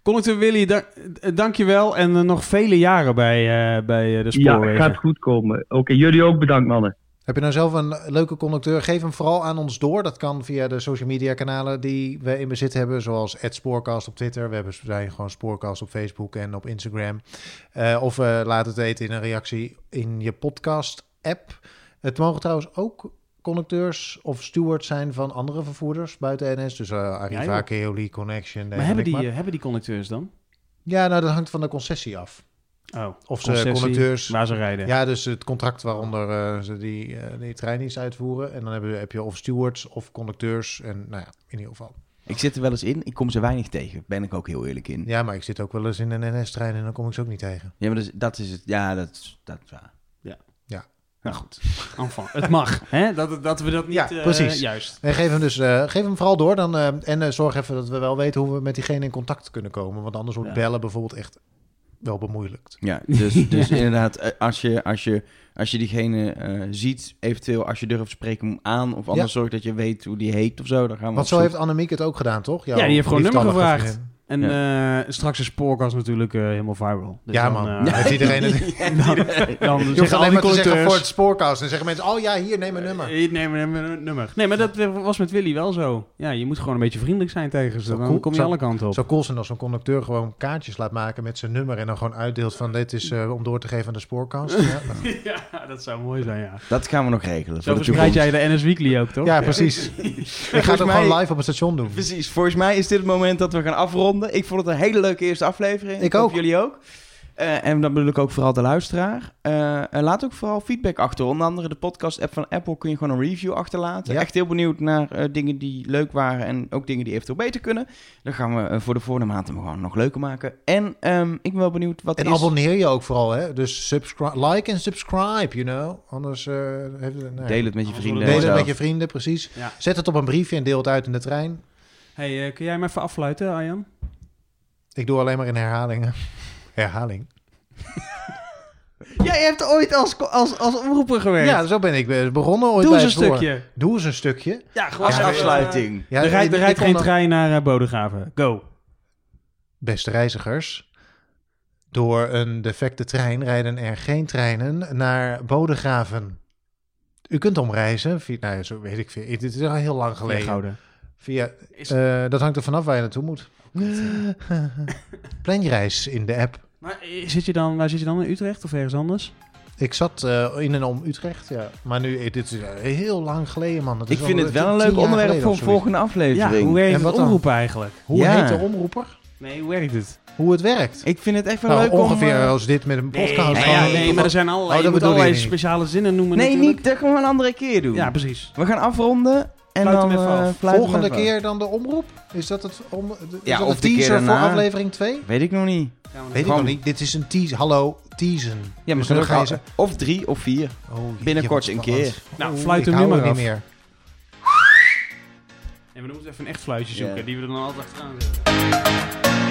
Conducteur Willy, da eh, dank je wel. En eh, nog vele jaren bij, eh, bij de Ja, spoorwegen. gaat goed komen. Oké, jullie ook bedankt, mannen. Heb je nou zelf een leuke conducteur? Geef hem vooral aan ons door. Dat kan via de social media kanalen die we in bezit hebben. Zoals Spoorcast op Twitter. We hebben zijn gewoon Spoorcast op Facebook en op Instagram. Eh, of eh, laat het weten in een reactie in je podcast app. Het mogen trouwens ook conducteurs of stewards zijn van andere vervoerders buiten NS. Dus eh, Arriva, Ja. Keoli, Connection. maar hebben die, eh, hebben die conducteurs dan? Ja, nou dat hangt van de concessie af. Oh, Of ze conducteurs... Waar ze rijden. Ja, dus het contract waaronder eh, ze die, eh die treindienst uitvoeren. En dan heb je, heb je of stewards of conducteurs. En nou ja, in ieder geval. Ik zit er wel eens in. Ik kom ze weinig tegen. Ben ik ook heel eerlijk in. Ja, maar ik zit ook wel eens in een NS-trein en dan kom ik ze ook niet tegen. Ja, maar dat is, dat is het. Ja, dat, is- dat is waar. Ja. Ja. Nou goed, Enfin, het mag. Hè? Dat, dat we dat niet... Ja, eh, precies. juist. En geef hem dus eh, geef hem vooral door. Dan, eh, en zorg even dat we wel weten hoe we met diegene in contact kunnen komen. Want anders wordt Ja. bellen bijvoorbeeld echt wel bemoeilijkt. Ja, dus, dus inderdaad, eh, als je, als je, als je diegene eh, ziet, eventueel als je durft spreken hem aan, of anders Ja. zorg dat je weet hoe die heet of zo, dan gaan we Want zo zoek. heeft Annemiek het ook gedaan, toch? Jouw Ja, die heeft gewoon nummer gevraagd. En eh, straks is Spoorkast natuurlijk eh, helemaal viral. Dus Ja, dan, man. eh, Heeft iedereen het- dan, dan, dan Je hoeft alleen maar te zeggen voor het spoorkast. En zeggen mensen, oh ja, hier, neem een nummer. Neem neem een nummer. Nee, maar dat was met Willy wel zo. Ja, je moet gewoon een beetje vriendelijk zijn tegen ze. Dan cool- kom je zou- alle kanten op. Zou cool zijn als zo'n conducteur gewoon kaartjes laat maken met zijn nummer en dan gewoon uitdeelt van dit is eh, om door te geven aan de spoorkast. Ja, ja, dat zou mooi zijn, ja. Dat gaan we nog regelen. Zo verspreid jij de NS Weekly ook, toch? Ja, precies. Ik ga het gewoon live op het station doen. Precies, volgens mij is dit het moment dat we gaan afronden. Ik vond het een hele leuke eerste aflevering. Ik hoop ook. jullie ook. Eh, en dan bedoel ik ook vooral de luisteraar. Eh, laat ook vooral feedback achter. Onder andere de podcast-app van Apple kun je gewoon een review achterlaten. Ja. Echt heel benieuwd naar eh, dingen die leuk waren en ook dingen die eventueel beter kunnen. Dan gaan we voor de volgende maand hem gewoon nog leuker maken. En ehm, ik ben wel benieuwd wat En is... abonneer je ook vooral, hè? Dus subscribe, like en subscribe, you know. Anders eh, heeft het, nee. Deel het met je vrienden. Deel het met je vrienden, precies. Ja. Zet het op een briefje en deel het uit in de trein. Hey, eh, kun jij me even afsluiten, Arjan? Ik doe alleen maar in herhalingen. Herhaling. Jij hebt ooit als, als, als omroeper gewerkt. Ja, zo ben ik be- begonnen ooit Doe bij eens een stukje. Doe eens een stukje. Ja, gewoon Als afsluiting. Ja, er rijdt, er geen trein naar uh, Bodegraven. Go. Beste reizigers, door een defecte trein rijden er geen treinen naar Bodegraven. U kunt omreizen via, nou ja, zo weet ik veel. Dit is al heel lang geleden. Via, eh, dat hangt er vanaf waar je naartoe moet. Plan je reis in de app. Maar eh, zit je dan, waar zit je dan? In Utrecht of ergens anders? Ik zat eh, in en om Utrecht, ja. Maar nu, eh, dit is heel lang geleden, man. Dat is Ik vind al, het wel een leuk onderwerp voor een volgende aflevering. Ja, hoe werkt En het wat dan? omroepen eigenlijk? Hoe Ja. heet de omroeper? Nee, hoe werkt het? Hoe het werkt? Ik vind het echt wel Nou, leuk ongeveer om... eh, als dit met een podcast. Nee, nee, ja, nee, nee, maar er zijn allerlei, Oh, je moet allerlei speciale zinnen noemen nee, natuurlijk. niet. Dat gaan we een andere keer doen. Ja, precies. We gaan afronden. En dan eh, Volgende keer dan de omroep? Is dat het om, is Ja, dat of een de keer teaser voor daarna. aflevering 2? Weet ik nog niet. Weet ik nog niet. Dit is een teaser. Hallo, teasen. Ja, maar Dus dan dan ga ga je je ze... Of drie of vier. Oh, Binnenkort een keer. Nou, fluit hem nu maar niet meer. En we moeten even een echt fluitje zoeken, die we er dan altijd achteraan zetten.